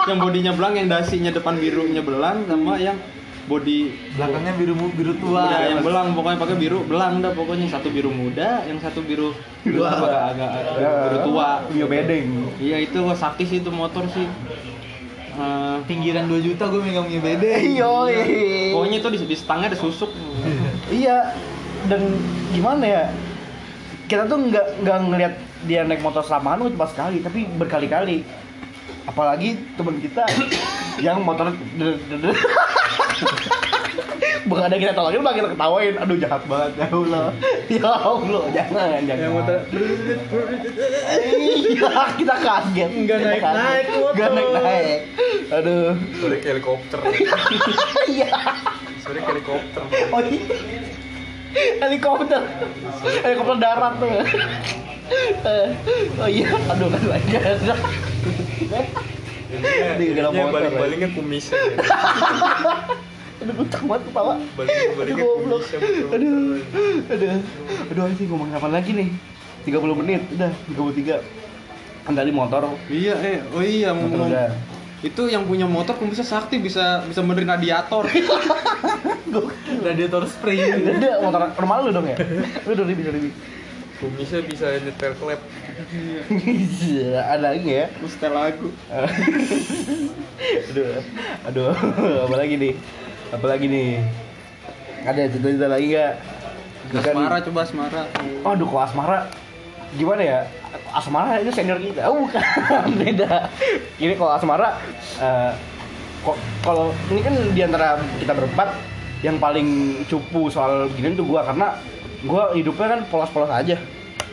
Yang bodinya belang yang dasinya depan birunya belang sama yang body belakangnya biru biru tua Ya, yang belang pokoknya pakai biru belang dah pokoknya satu biru muda yang satu biru biru Tua. agak agak Ya, biru tua Mio bedeng. iya itu wah, sakti sih itu motor sih Eh, pinggiran 2 juta gue megang punya bede Iya. pokoknya itu di, di stangnya ada susuk Iya. Dan gimana ya? Kita tuh nggak nggak ngelihat dia naik motor selama cuma sekali, tapi berkali-kali. Apalagi teman kita yang motor Bukan ada kita tolongin, malah kita ketawain. Aduh jahat banget ya Allah. Ya Allah, jangan jangan. Yang motor Iya, kita kaget. Nggak kaget. motor. Nggak naik-naik. Aduh. sorry ke helikopter Iya. sorry ke helikopter Oh iya. Helikopter. Helikopter darat tuh. Eh, oh iya, aduh kan Jadinya motor. balik-baliknya kumisnya. Aduh, kucak banget kepala. Balik-baliknya Aduh, goblok. Aduh, aduh, aduh anjing ngomongin apa lagi nih? 30 menit, udah 33. Kan tadi motor, Iya, eh, oh iya motor ngomong. udah. Itu yang punya motor kok bisa sakti bisa bisa benerin radiator. Radiator spray. Ada motor rumah lu dong ya? Lu udah lebih, udah lebih. Kumisnya bisa nyetel klep. Iya, Ada lagi ya? Terus setel lagu. aduh, aduh, apa lagi nih? Apa lagi nih? Ada cerita-cerita lagi nggak? Kan- Asmara coba Asmara. Aduh, kok Asmara gimana ya? Asmara itu senior kita. Oh, bukan, beda. Ini kalau Asmara eh, kok kalau ini kan di antara kita berempat yang paling cupu soal gini tuh gua karena gua hidupnya kan polos-polos aja.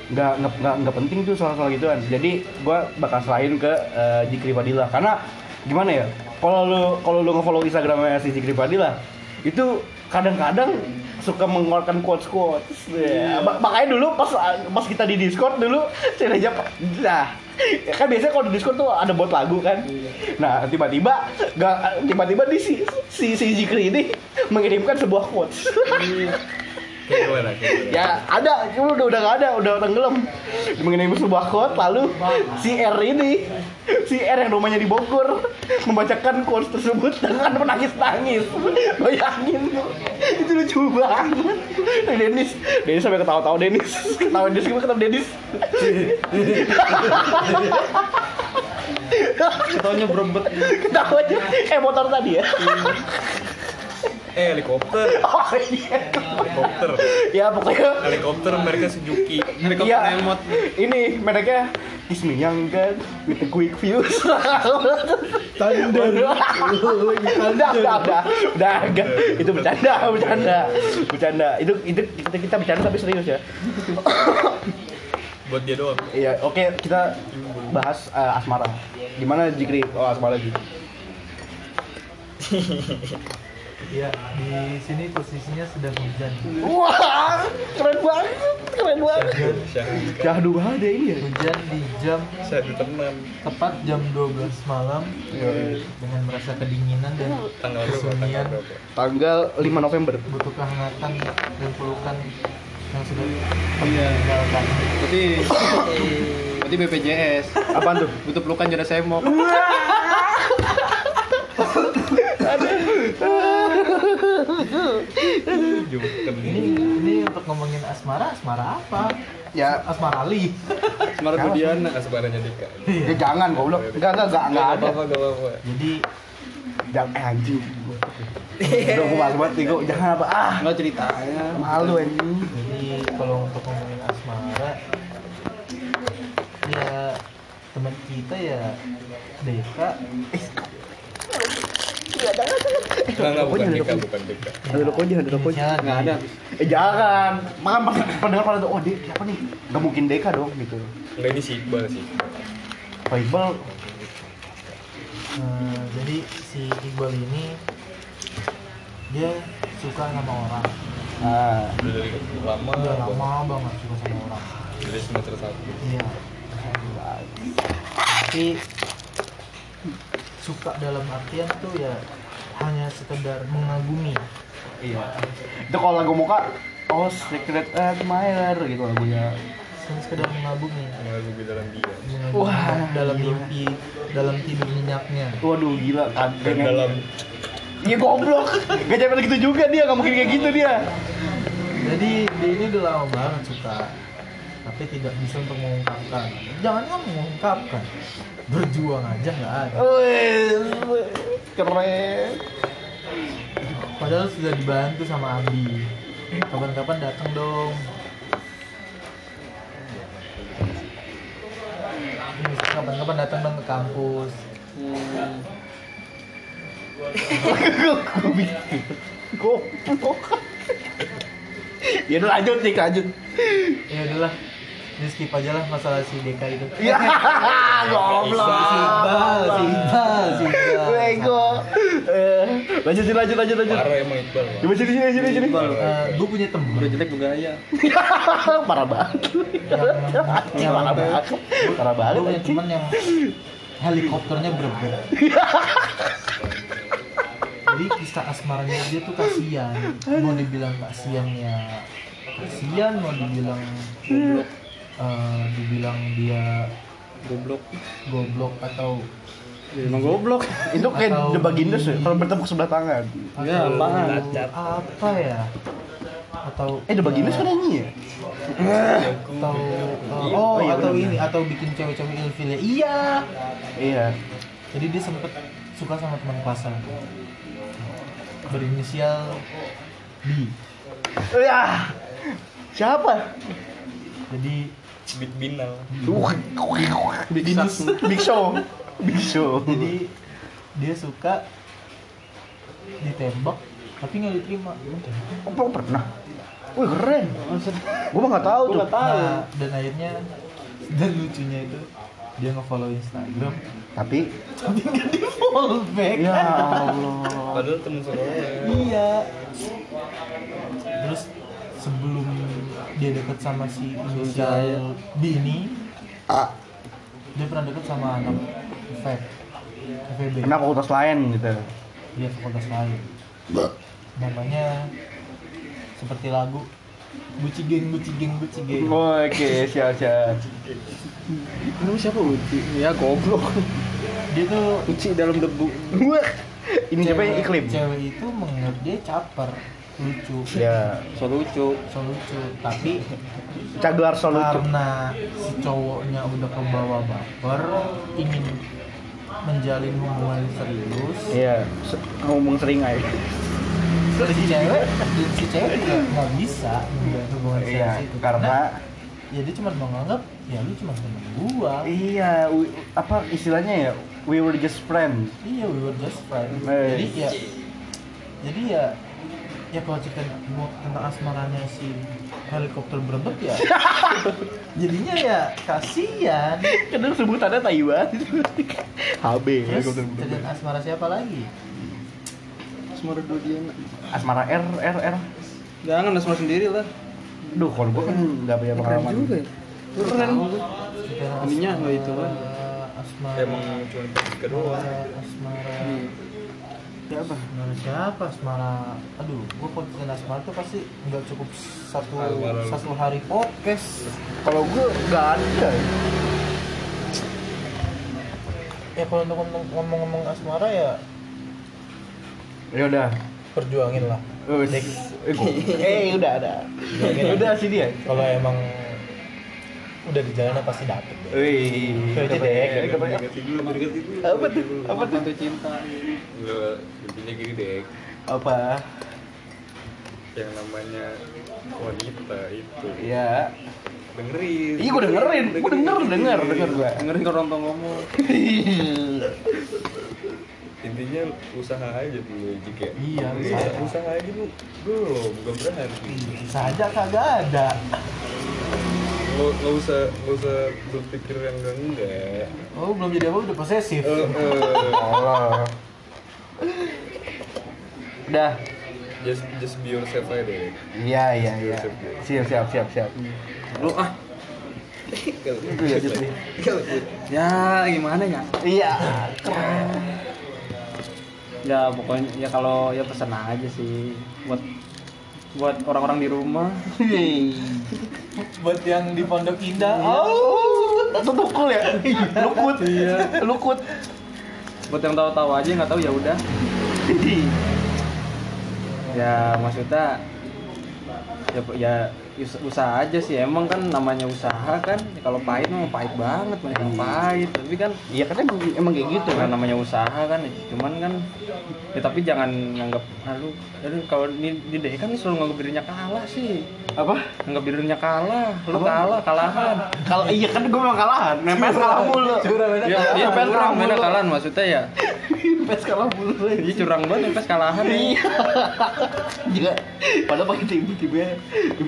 Nggak, nggak, nggak, penting tuh soal-soal gituan. Jadi gua bakal selain ke eh, Jikri Fadila karena gimana ya? Kalau lu kalau lu nge-follow Instagramnya si Jikri Fadila itu kadang-kadang suka mengeluarkan quotes quotes ya, mak- makanya dulu pas pas kita di Discord dulu saya aja nah kan biasanya kalau di Discord tuh ada bot lagu kan. Nah tiba-tiba nggak tiba-tiba di si si, si Zikri ini mengirimkan sebuah quotes Kayak gimana? Kayak gimana? ya ada. Cuma udah udah nggak ada. Udah tenggelam. Mengenai sebuah quote lalu si R ini. Si R yang rumahnya di Bogor. Membacakan quotes tersebut dengan menangis nangis bayangin itu lucu banget. Denis Denis sampai ketawa-tawa. Denis ketawa Denis gimana ketawa Denis Ketaunya berebet. ketawanya. Eh motor tadi ya Eh helikopter. oh iya Helikopter. ya pokoknya Helikopter mereka Sejuki. Helikopter Iya, emot. ini mereknya Kiss Me Young Gun with the quick fuse. Thunder. udah, udah, udah, udah, enggak. Itu bercanda, bercanda, bercanda. Itu itu kita, kita bercanda tapi serius ya. Buat dia doang. Iya, oke kita bahas eh, asmara. Gimana Jikri? Oh asmara lagi. Iya, di sini posisinya sedang hujan. Wah, keren banget, keren banget. Syahdu. Banget ya ini ya. Hujan di jam Syahdu tenan. tepat jam 12 malam dengan merasa kedinginan dan Tanggal kesunyian? Tanggal 5 November. butuh kehangatan dan pelukan yang sudah Iya. tinggalkan. Berarti berarti BPJS. Apaan tuh? Butuh pelukan jodoh semok. Ini ini untuk ngomongin asmara, asmara apa? Ya, Asmara Ali. Asmara Budiana. Asbaranya Dika. ya jangan goblok. Enggak, enggak, enggak, enggak ada. apa-apa, gak apa-apa. Jadi Jangan eh, anjing. Udah gue bahas banget gua. jangan apa ah. Enggak ceritanya. Malu anjing. jadi kalau untuk ngomongin asmara ya teman kita ya Deka Enggak, enggak, bukan Dika, bukan Dika. Ada rokoknya, ada rokoknya. inisialnya Enggak ada. Eh jangan. Makan pas pendengar pada tuh, oh dia siapa nih? Gak mungkin Deka dong gitu. Enggak, ini si Iqbal sih. Pak Iqbal Eh, jadi si Iqbal ini dia suka sama orang ah, Udah dari lama, udah lama banget suka sama orang dari semester satu. iya tapi suka dalam artian tuh ya hanya sekedar mengagumi iya. Itu kalau lagu muka Oh, Secret Admirer gitu lagunya. hanya sekedar mengagumi Mengagumi dalam dia. mengagumi Wah, dalam gila. mimpi dalam tidur nyenyaknya Waduh gila Dan kagak. dalam Iya goblok. Gak sampai gitu juga dia, gak mungkin kayak gitu dia. jadi dia ini udah lama banget suka tapi tidak bisa untuk mengungkapkan jangan kan mengungkapkan berjuang aja nggak ada keren. padahal sudah dibantu sama Abi kapan-kapan datang dong kapan-kapan datang dong ke kampus Gue bingung. Goblok. Ya udah lanjut nih, lanjut. ya udahlah ini skip aja lah masalah si Deka itu Ya, goblok. si Iqbal si Iqbal si Iqbal Bego. Eh, lanjutin, lanjut, lanjut, lanjut. parah emang Iqbal. Pak. Coba sini, sini, sini, sini. gue punya temen Udah jelek bergaya. Parah banget. yang Parah banget. Parah banget. gue punya temen yang helikopternya berebut jadi kisah asmaranya dia tuh kasihan mau dibilang kasihan ya kasihan mau dibilang goblok eh, dibilang dia goblok goblok atau ya, emang goblok Itu kayak Atau The Bagindas ya, kalau bertepuk sebelah tangan. ya apaan apa ya atau Eh, The Bagindas kan nyanyi ya? atau uh, Oh, oh, iya, atau benar. ini atau bikin cewek-cewek ilfil ya iya Iya. jadi dia sempet suka sama teman kelasnya berinisial B Ya. Siapa? jadi Big Binal. Big Big Show. Big Show. jadi dia suka ditembak tapi nggak diterima Oh, pernah. Wih keren. Gua mah nggak tahu tuh. nah dan akhirnya dan lucunya itu dia nge-follow Instagram Tapi tapi nggak di follow back ya Allah. Padahal temen sekolah. iya terus sebelum dia deket sama si inisial B ini dia pernah deket sama anak FEB FEB Kena fakultas lain gitu. dia fakultas lain namanya seperti lagu Gucci geng, Gucci geng, Gucci geng Oke, siap siap. Lu siapa Uci? Ya goblok. dia tuh Uci dalam debu. Ini siapa yang iklim? cewek itu menurut dia caper lucu Ya, So lucu. so lucu tapi Cagelar solo karena si cowoknya udah kebawa baper ingin menjalin hubungan serius Iya, ngomong sering aja. si cewek si cewek juga nggak bisa menjalin hubungan serius Iya, itu karena ya dia cuma menganggap ya lu cuma temen gua iya, wi- apa istilahnya ya? We were just friends. iya we were just friends Eh. jadi ya jadi ya ya kalau cerita tentang asmaranya si helikopter berebut ya jadinya ya kasihan Kadang sebutannya Taiwan. HB. terus cerita asmara siapa lagi Asmara Dodiana. Asmara R R R. Jangan asmara sendiri lah. Duh, kalau gua kan nggak punya Keren pengalaman. juga ya. Keren. Ininya nggak itu kan. Asmara. Emang cuma doang. Asmara. Siapa? Asmara siapa? Asmara. Aduh, gua kalau cerita Asmara tuh pasti nggak cukup satu Asmara lu. satu hari podcast. Kalau gua nggak ada. Ya kalau untuk ngomong- ngomong-ngomong Asmara ya Ya udah. perjuangin lah. Eh, udah ada. udah sih dia. Kalau emang udah di jalan pasti dapet. deh. Wih, Itu aja deh. dapat- Dekati dulu, dekati dulu. Apa tuh? Apa tuh? Mantu cinta. Enggak, intinya gini dek. Apa? Yang namanya wanita itu Ya. dengerin. Iya, gua dengerin. Gua denger, denger, denger gua. Dengerin kalau Ronto ngomong. Intinya usaha aja dulu jika. Iya, usaha, usaha. usaha aja dulu. Belum, belum berani. Saja kagak ada. Nggak nggak usah nggak usah berpikir yang enggak enggak. Oh, belum jadi apa udah posesif. Eh, eh, Allah. Udah. just just be yourself aja deh. Iya, iya, iya. Siap, siap, siap, siap. Lu ah. Itu ya, gitu. Ya gimana ya? Iya. Ya pokoknya ya kalau ya pesan aja sih buat buat orang-orang di rumah. Buat yang di Pondok Indah. Oh, itu tukul ya? Lukut. Iya. Lukut. Buat yang tahu-tahu aja nggak tahu ya udah. Ya maksudnya ya ya us- usaha aja sih emang kan namanya usaha kan kalau pahit mah pahit banget banyak yang pahit tapi kan Iya, kan emang, emang kayak gitu itu kan. namanya usaha kan cuman kan ya tapi jangan nganggap lalu aduh kalau ini di deh kan selalu nganggap dirinya kalah sih Apa? nganggap dirinya kalah lu kalah kalahan Kalau iya kan gue memang kalahan. Mepes kalah mulu. Curang ya iya Pes curang kalah beda mulu. kalahan maksudnya ya Mepes kalah mulu. iya curang banget pes kalahan Iya. Juga padahal pakai tiba-tiba tim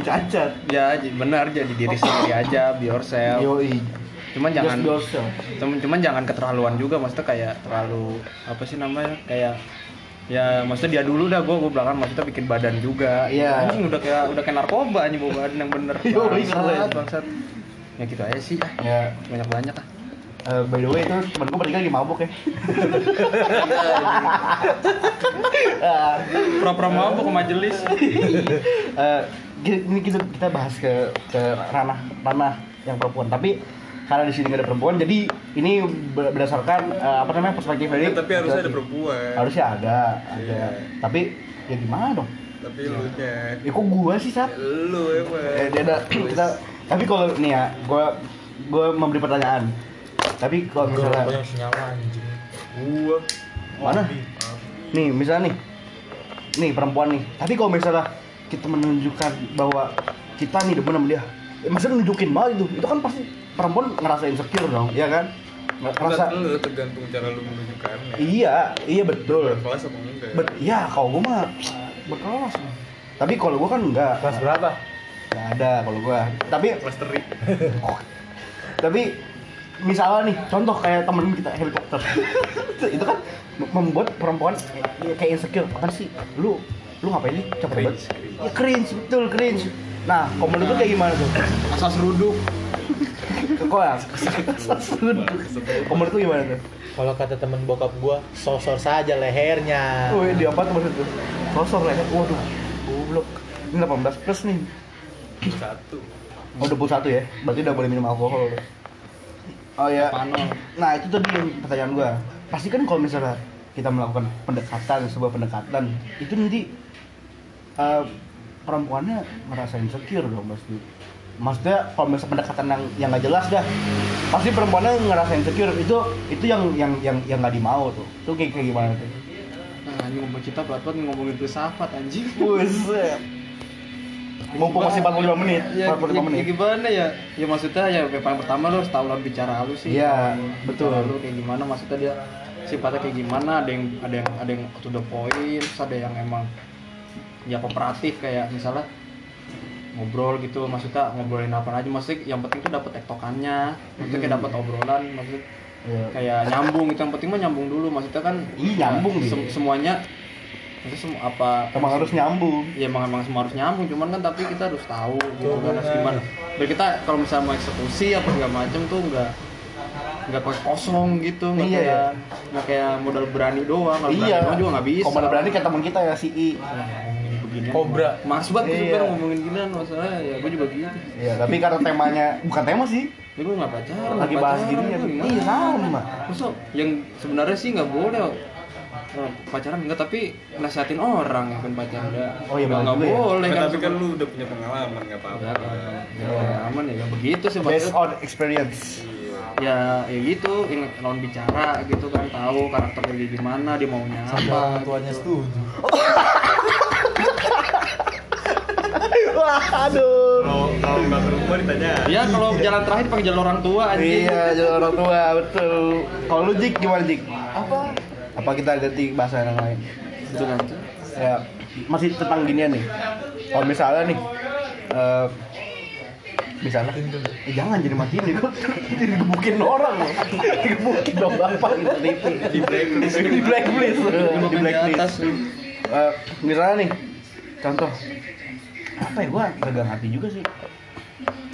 ya benar jadi diri sendiri aja be yourself. Yoi. cuman jangan cuman, cuman jangan keterlaluan juga maksudnya kayak terlalu apa sih namanya kayak ya maksudnya dia dulu dah gue gue belakang maksudnya bikin badan juga. Iya. anjing udah kayak udah kayak narkoba anjing bawa badan yang bener. Bangsat. bangsat. Ya gitu aja sih ah. Ya. banyak banyak ah. Eh, by the way itu temen gue bertiga lagi mabuk ya. Eh, Pura-pura mabuk ke majelis. eh, gi- ini kita kita bahas ke ke ranah ranah yang perempuan. Tapi karena di sini nggak ada perempuan, jadi ini ber- berdasarkan eh, apa namanya perspektif dari. tapi harusnya ada perempuan Harusnya ada, ada. Iya. Tapi ya gimana dong? tapi lu nya Ya kok gua sih sat? lu emang Eh, dia ada kita. Tapi kalau nih ya, gua gua memberi pertanyaan. Tapi kalau Gua misalnya banyak senyawa anjing. gua mana? Nih, misalnya nih. Nih perempuan nih. Tapi kalau misalnya kita menunjukkan bahwa kita nih demen sama dia. Eh, maksudnya nunjukin banget itu. Itu kan pasti perempuan ngerasa insecure dong, iya kan? Ngerasa lu tergantung cara lu menunjukkannya Iya, iya betul. kelas apa enggak Bet, ya kalau gua mah berkelas. Tapi kalau gua kan enggak. Kelas berapa? Nggak ada kalau gua. Tapi kelas teri tapi misalnya nih contoh kayak temen kita helikopter itu kan membuat perempuan kayak insecure apa sih lu lu ngapain sih? Cepet banget ya cringe betul cringe. Nah menurut lu kayak gimana tuh? Asas ruduk. kok ya? Menurut lu gimana tuh? Kalau kata temen bokap gua, sosor saja lehernya. oh di apa tuh maksud tuh sosok lah ya waduh. Goblok. Ini 18 plus nih. Satu. Oh 21 ya? Berarti udah boleh minum alkohol. Oh ya. Nah itu tadi yang pertanyaan gua. Pasti kan kalau misalnya kita melakukan pendekatan, sebuah pendekatan, itu nanti eh, perempuannya merasa insecure dong pasti. Maksudnya kalau misalnya pendekatan yang yang nggak jelas dah, pasti perempuannya ngerasa insecure. Itu itu yang yang yang yang nggak dimau tuh. Itu kayak, kayak gimana tuh? Nah, ini ngomong kita pelat-pelat ngomongin filsafat anjing. Buset. Mumpung masih 45 menit, Ya, 45 ya, menit. ya gimana ya? Ya maksudnya ya yang paling pertama lo harus tahu lawan bicara lu sih. Iya, betul. Lu kayak gimana maksudnya dia sifatnya kayak gimana? Ada yang ada yang ada yang to the point, terus ada yang emang ya kooperatif kayak misalnya ngobrol gitu maksudnya ngobrolin apa aja maksudnya yang penting tuh dapat tektokannya maksudnya kayak dapat obrolan maksudnya Iya. kayak nyambung itu yang penting mah nyambung dulu maksudnya kan Ih, nyambung ya, sem- semuanya maksudnya sem- apa Emang harus nyambung. ya emang emang semua harus nyambung cuman kan tapi kita harus tahu gitu kan harus gimana biar kita kalau misalnya mau eksekusi apa segala macem tuh nggak nggak kayak kosong gitu nggak Iya, kayak nggak kayak modal berani doang kalau berani Iya. doang juga nggak bisa Kalau mana berani kayak teman kita ya si I. ngomongin begini Kobra. mas banget gitu Iya. kan ngomongin gini masalah ya gue juga gitu Iya, tapi karena temanya bukan tema sih. ya gue nggak pacaran Lagi bahas gini ya. gue? Iya sama. Masa yang sebenarnya sih nggak boleh eh, pacaran enggak tapi nasihatin orang yang kan pacaran enggak Oh iya, nggak benar juga ya. boleh Nah, kan tapi kan lu udah punya pengalaman nggak apa-apa ya, kan. ya, aman ya, ya begitu sih Based maksudnya. on experience. ya ya gitu yang lawan bicara gitu kan tahu karakternya dia gimana dia maunya Sampai apa orang tuanya gitu. setuju. Wah, aduh. kalau kalau nggak ke rumah ditanya ya kalau jalan terakhir pakai jalan orang tua anjing Iya, jadi orang tua, betul. Kalau lu Jik gimana Jik? Apa? Apa kita ganti bahasa yang lain? gitu kan Ya, masih tentang ginian nih. Kalau misalnya nih, eh misalnya, eh, jangan jadi matiin nih, kok jadi gebukin orang loh. Digebukin dong bapak gitu TV. di blacklist Di blacklist, di blacklist. atas Eh, misalnya nih, contoh apa ya? Gua gak ngerti juga sih.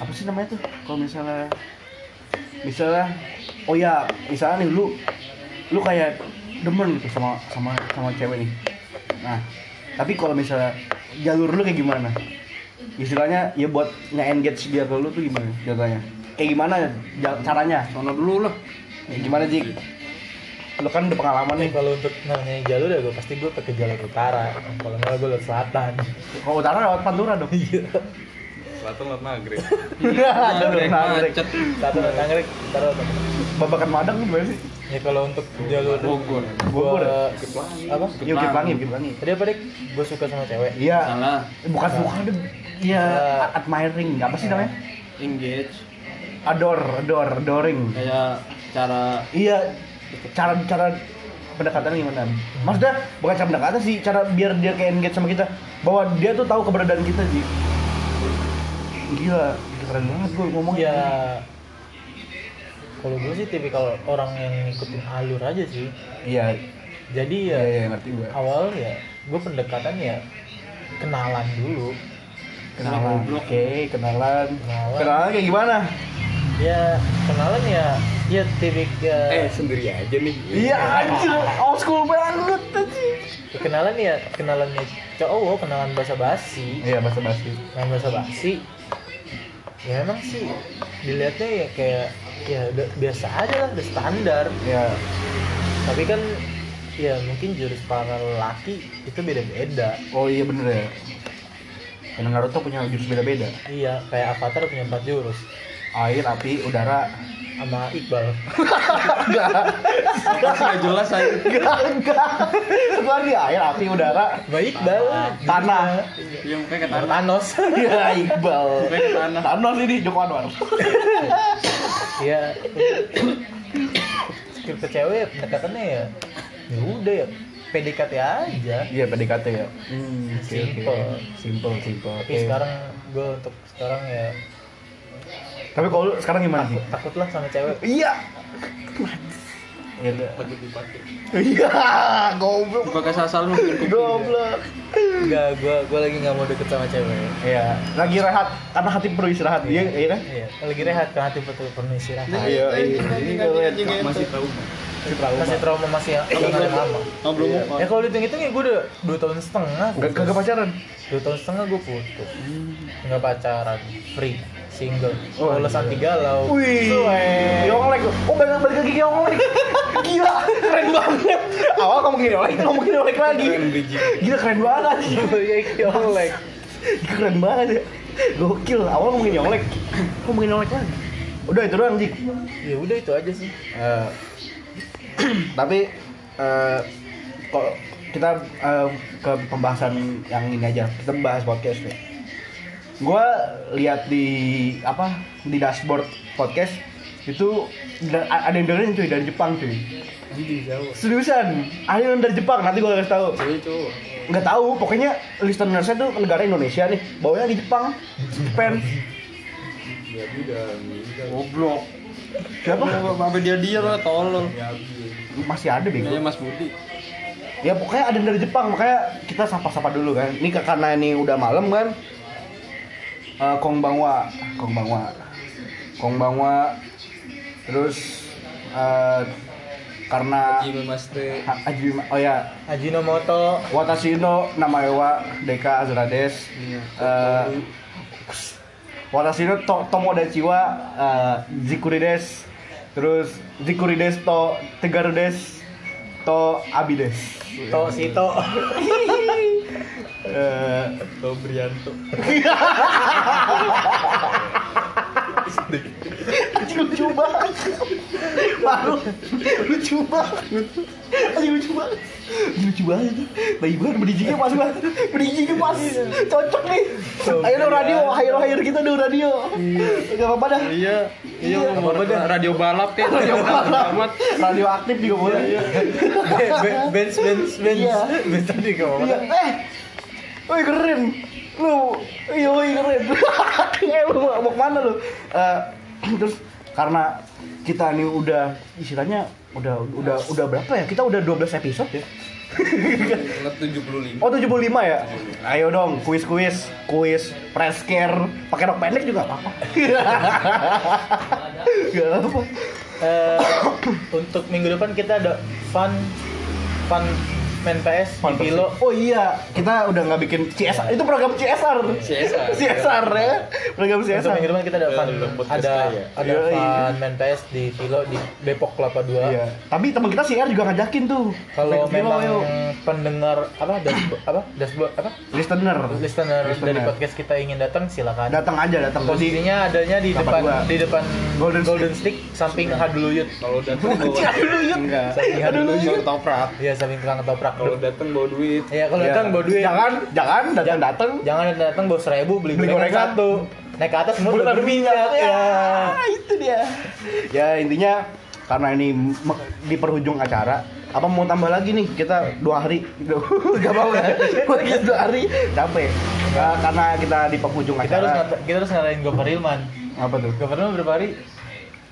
Apa sih namanya tuh? Kalau misalnya misalnya oh ya misalnya nih lu lu kayak demen gitu sama sama sama cewek nih. Nah tapi kalau misalnya jalur lu kayak gimana? Istilahnya ya buat nge-engage dia ke lu tuh gimana? Jatuhnya kayak gimana? Caranya? Sono dulu lah. Ya, gimana Jik lu kan udah pengalaman nih kalau untuk namanya jalur ya gue pasti gue pakai jalur utara. Kalau nggak gue lewat selatan. kalau utara lewat Pantura dong Iya. selatan lewat maghrib jalur Naik nagrek Satu lewat Anggrek, utara lewat babakan Madang gimana sih Ya kalau untuk jalur Bogor Bogor ya? apa? Yuk kita langit. Tadi apa dek? Gue suka sama cewek. Iya. salah Bukan bukan. Iya, admiring. Apa sih namanya? engage Adore, adore, adoring. kayak cara Iya. Cara cara pendekatannya gimana? Maksudnya bukan cara pendekatan sih, cara biar dia kayak engage sama kita. Bahwa dia tuh tahu keberadaan kita sih. Gila, keren banget gue ngomong Ya kalau gue sih tipikal orang yang ngikutin alur aja sih. Iya, Jadi iya, ya iya, ngerti gue. awal ya gue pendekatan ya kenalan dulu. Kenalan, oke, kenalan. Kenalan. Kenalan kayak gimana? Ya kenalan ya ya tipik Eh ya, sendiri aja nih. Iya anjir, old school banget anjir. kenalan ya kenalannya cowok kenalan bahasa basi Iya bahasa basi. kenalan bahasa basi ya emang sih dilihatnya ya kayak ya udah biasa aja lah udah standar Iya. tapi kan ya mungkin jurus para lelaki itu beda-beda Oh iya bener ya. Karena Naruto punya jurus beda-beda. iya kayak Avatar punya empat jurus Air, api, udara. sama Iqbal Enggak. Apa sih nggak jelas aja. Enggak, enggak. Di air, api, udara, sama Iqbal tanah. Iya mukanya ke tanah. Thanos Iya, Iqbal. Tanah. Thanos ini Joko Anwar. ya skill ke cewek pendekatannya ya ya udah ya PDKT aja Iya, PDKT ya. Hmm, oke. Simple. Simple, simple. tapi Oke. sekarang gue untuk sekarang ya Tapi kalau sekarang gimana sih? takut takutlah sama cewek Iya. Iya. Iya, goblok. Pakai sasal lu. Goblok. enggak gue gue lagi nggak mau deket sama cewek Iya, lagi rehat karena hati perlu istirahat. Iya, iya kan? iya lagi rehat kan hati penuh istirahat Iya, iya. Ini kalau lihat Masih masih trauma. masih trauma masih yang yang lama Ngobrol Iya. mau. ya kalau dihitung-hitung ya gue udah dua tahun setengah Gak kagak pacaran. dua tahun setengah gue putus nggak pacaran free single Oh, lulusan iya. tiga galau Wih. Yonglek. Oh, balik balik lagi Yonglek. Gila, keren banget. Awal ngomongin Yonglek, ngomongin Yonglek lagi. Gila keren banget. Yonglek. Keren banget ya. Gokil. Awal ngomongin Yonglek, ngomongin Yonglek lagi. Udah itu doang, Jik. ya udah itu aja sih Eh, tapi eh kok kita eh, ke pembahasan yang ini aja kita bahas podcast nih gue lihat di apa di dashboard podcast itu da- ada yang dengerin cuy dari Jepang cuy. Seriusan ada yang dari Jepang nanti gue kasih tahu nggak tahu pokoknya listenersnya tuh negara Indonesia nih bawanya di Jepang Japan. Meninggal. goblok. Siapa? Apa dia dia lah tolol. masih ada bego. Kayaknya Mas Budi. ya pokoknya ada yang dari Jepang makanya kita sapa-sapa dulu kan. Ini karena ini udah malam kan Eh, Kong Bangwa. Kong Bangwa. Kong Bangwa. Terus eh, karena Jimmy Master. Ha- Haji oh ya. Ajinomoto Watashi no namae wa Deka Azura desu. Eh, Watashi no to, Tomodachi wa eh, Zikuri desu. Terus Zikuri desu to Tegaru desu to Abi desu. to Sito Eh, Tobrianto. Anjing lucu banget. Malu. Lucu banget. Anjing lucu banget. Anjing lucu banget Bayi banget pas banget Bridgingnya pas. Cocok nih. Ayo dong radio. Ayo ayo kita dong radio. Gak apa-apa dah. Iya, iya Iya, mau apa-apa dah. radio balap ya. Radio balap. Amat. Radio aktif juga boleh. Bench bench bench Iya. bench tadi kau Iya. Eh. Woi keren. Lu. Iya woi keren. Eh lu mau ke mana lu? Eh, Terus karena kita nih udah istilahnya udah udah udah berapa ya? Kita udah 12 episode ya. Ingat 75. Oh 75 ya? Ayo dong, kuis-kuis, kuis, press care, pakai rok pendek juga apa-apa. Gak apa. Eh, untuk minggu depan kita ada fun fun main PS di Pilo Oh iya, kita udah nggak bikin CSR. Itu program CSR. tuh. CSR. CSR ya. Program untuk CSR. minggu depan kita ada fun ada saya. ada fun main PS di Pilo di Depok Kelapa 2 Iya. Tapi teman kita CR juga ngajakin tuh. kalau memang pendengar apa dashboard apa dashboard apa listener, listener dari podcast kita ingin datang silakan datang aja datang posisinya adanya di depan di depan Golden Golden, Stick samping Haduluyut Kalau datang Aduh yuk. enggak. samping Haduluyut Bawa ketoprak. ya samping tukang ketoprak Kalau datang bawa duit. ya kalau Ya. datang bawa duit Jangan, jangan datang datang. jangan datang bawa seribu beli, Beli gorengan gorengan. satu naik ke atas semua berminyak ya. ya itu dia. Ya intinya karena ini di perhujung acara, apa mau tambah lagi nih kita dua hari gak mau ya kita dua hari capek Nah, karena kita di penghujung kita harus acara ngata- kita harus ngalahin Gopher Hilman apa tuh Gopher Hilman berapa hari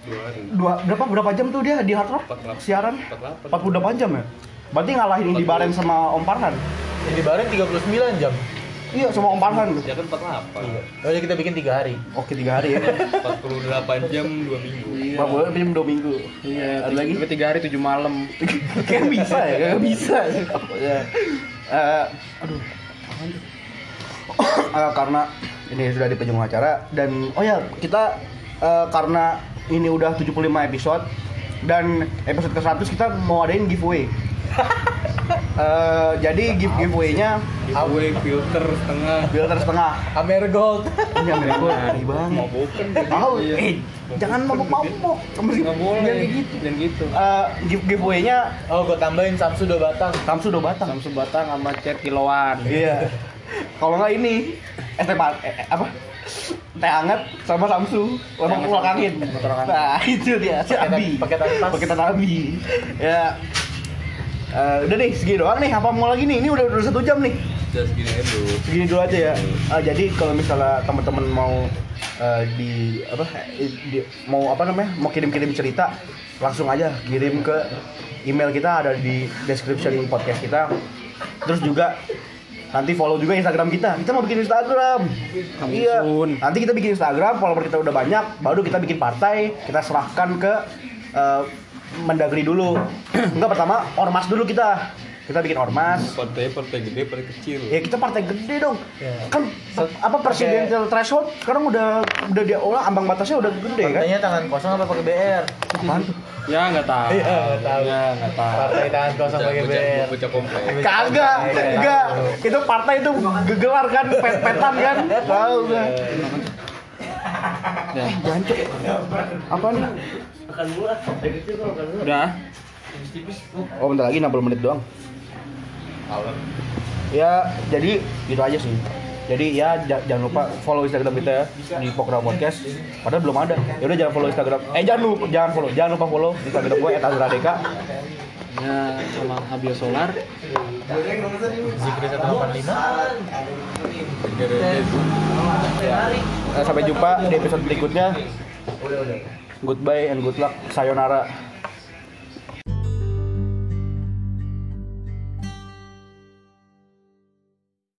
Dua hari. dua berapa berapa jam tuh dia di hard rock 48. siaran 48. 48 jam ya berarti ngalahin Indi Baren sama Om Parhan yang di Baren 39 jam Iya, sama Om Farhan. Ya kan 48. Oh, jadi kita bikin tiga hari. Oke, tiga hari ya. 48 jam 2 minggu. Pak boleh pinjam dua minggu. Iya, ada lagi? Tapi tiga hari tujuh malam. Kayak bisa ya, kayak bisa. ya. Eh, aduh. Eh, karena ini sudah di penjung acara dan oh ya kita eh, karena ini udah 75 episode dan episode ke-100 kita mau adain giveaway. Eh, jadi give giveaway-nya Giveaway filter setengah. filter setengah. Amer Gold. Ini Amerika gue aneh banget. Mabokan. Tahu, eh jangan mabuk-mabuk. Mesti Nggak boleh. jangan kayak gitu. Jangan gitu. Eh, give giveaway-nya Oh, gue tambahin Samsu dua batang. Samsu udah batang. Samsu batang sama cat kiloan. Iya. Kalau nggak ini, pa- eh, apa? Teh hangat sama Samsu, Sama keluar angin. Nah, itu dia, si Abi. paketan tas. Paketan Abi. Ya. Eh, udah nih, segini doang nih. Apa mau lagi nih? Ini udah, udah satu jam nih. Just gini aja dulu. Segini dulu aja ya. Eh, jadi kalau misalnya teman-teman mau eh, di apa eh, di- mau apa namanya? Mau kirim-kirim cerita, langsung aja kirim ke email kita ada di description podcast kita. Terus juga nanti follow juga Instagram kita. Kita mau bikin Instagram. Coming iya. soon. Nanti kita bikin Instagram, follower kita udah banyak, baru kita bikin partai, kita serahkan ke eh, Mendagri dulu. Enggak pertama ormas dulu kita. Kita bikin ormas. Partai partai gede, partai kecil. Ya kita partai gede dong. Ya. Kan apa presidential threshold sekarang udah udah dia olah ambang batasnya udah gede kan? Partainya tangan kosong apa pakai BR? Apaan tuh? Ya nggak tahu. Iya, nggak tahu. Ya nggak tahu. Partai tangan kosong pakai BR. Kagak, enggak. Itu partai itu gegelar kan, pet-petan kan? Tahu gak? Ya. Jancuk. Apa nih? Udah. Oh, bentar lagi 60 menit doang. Ya, jadi gitu aja sih. Jadi ya ja- jangan lupa follow Instagram kita ya di Pokra Podcast. Padahal belum ada. Ya udah jangan follow Instagram. Eh jangan lupa jangan follow, jangan lupa follow Instagram gue @azradeka. Ya sama Habio Solar. Zikri 185. Eh, sampai jumpa di episode berikutnya. Goodbye and good luck. Sayonara.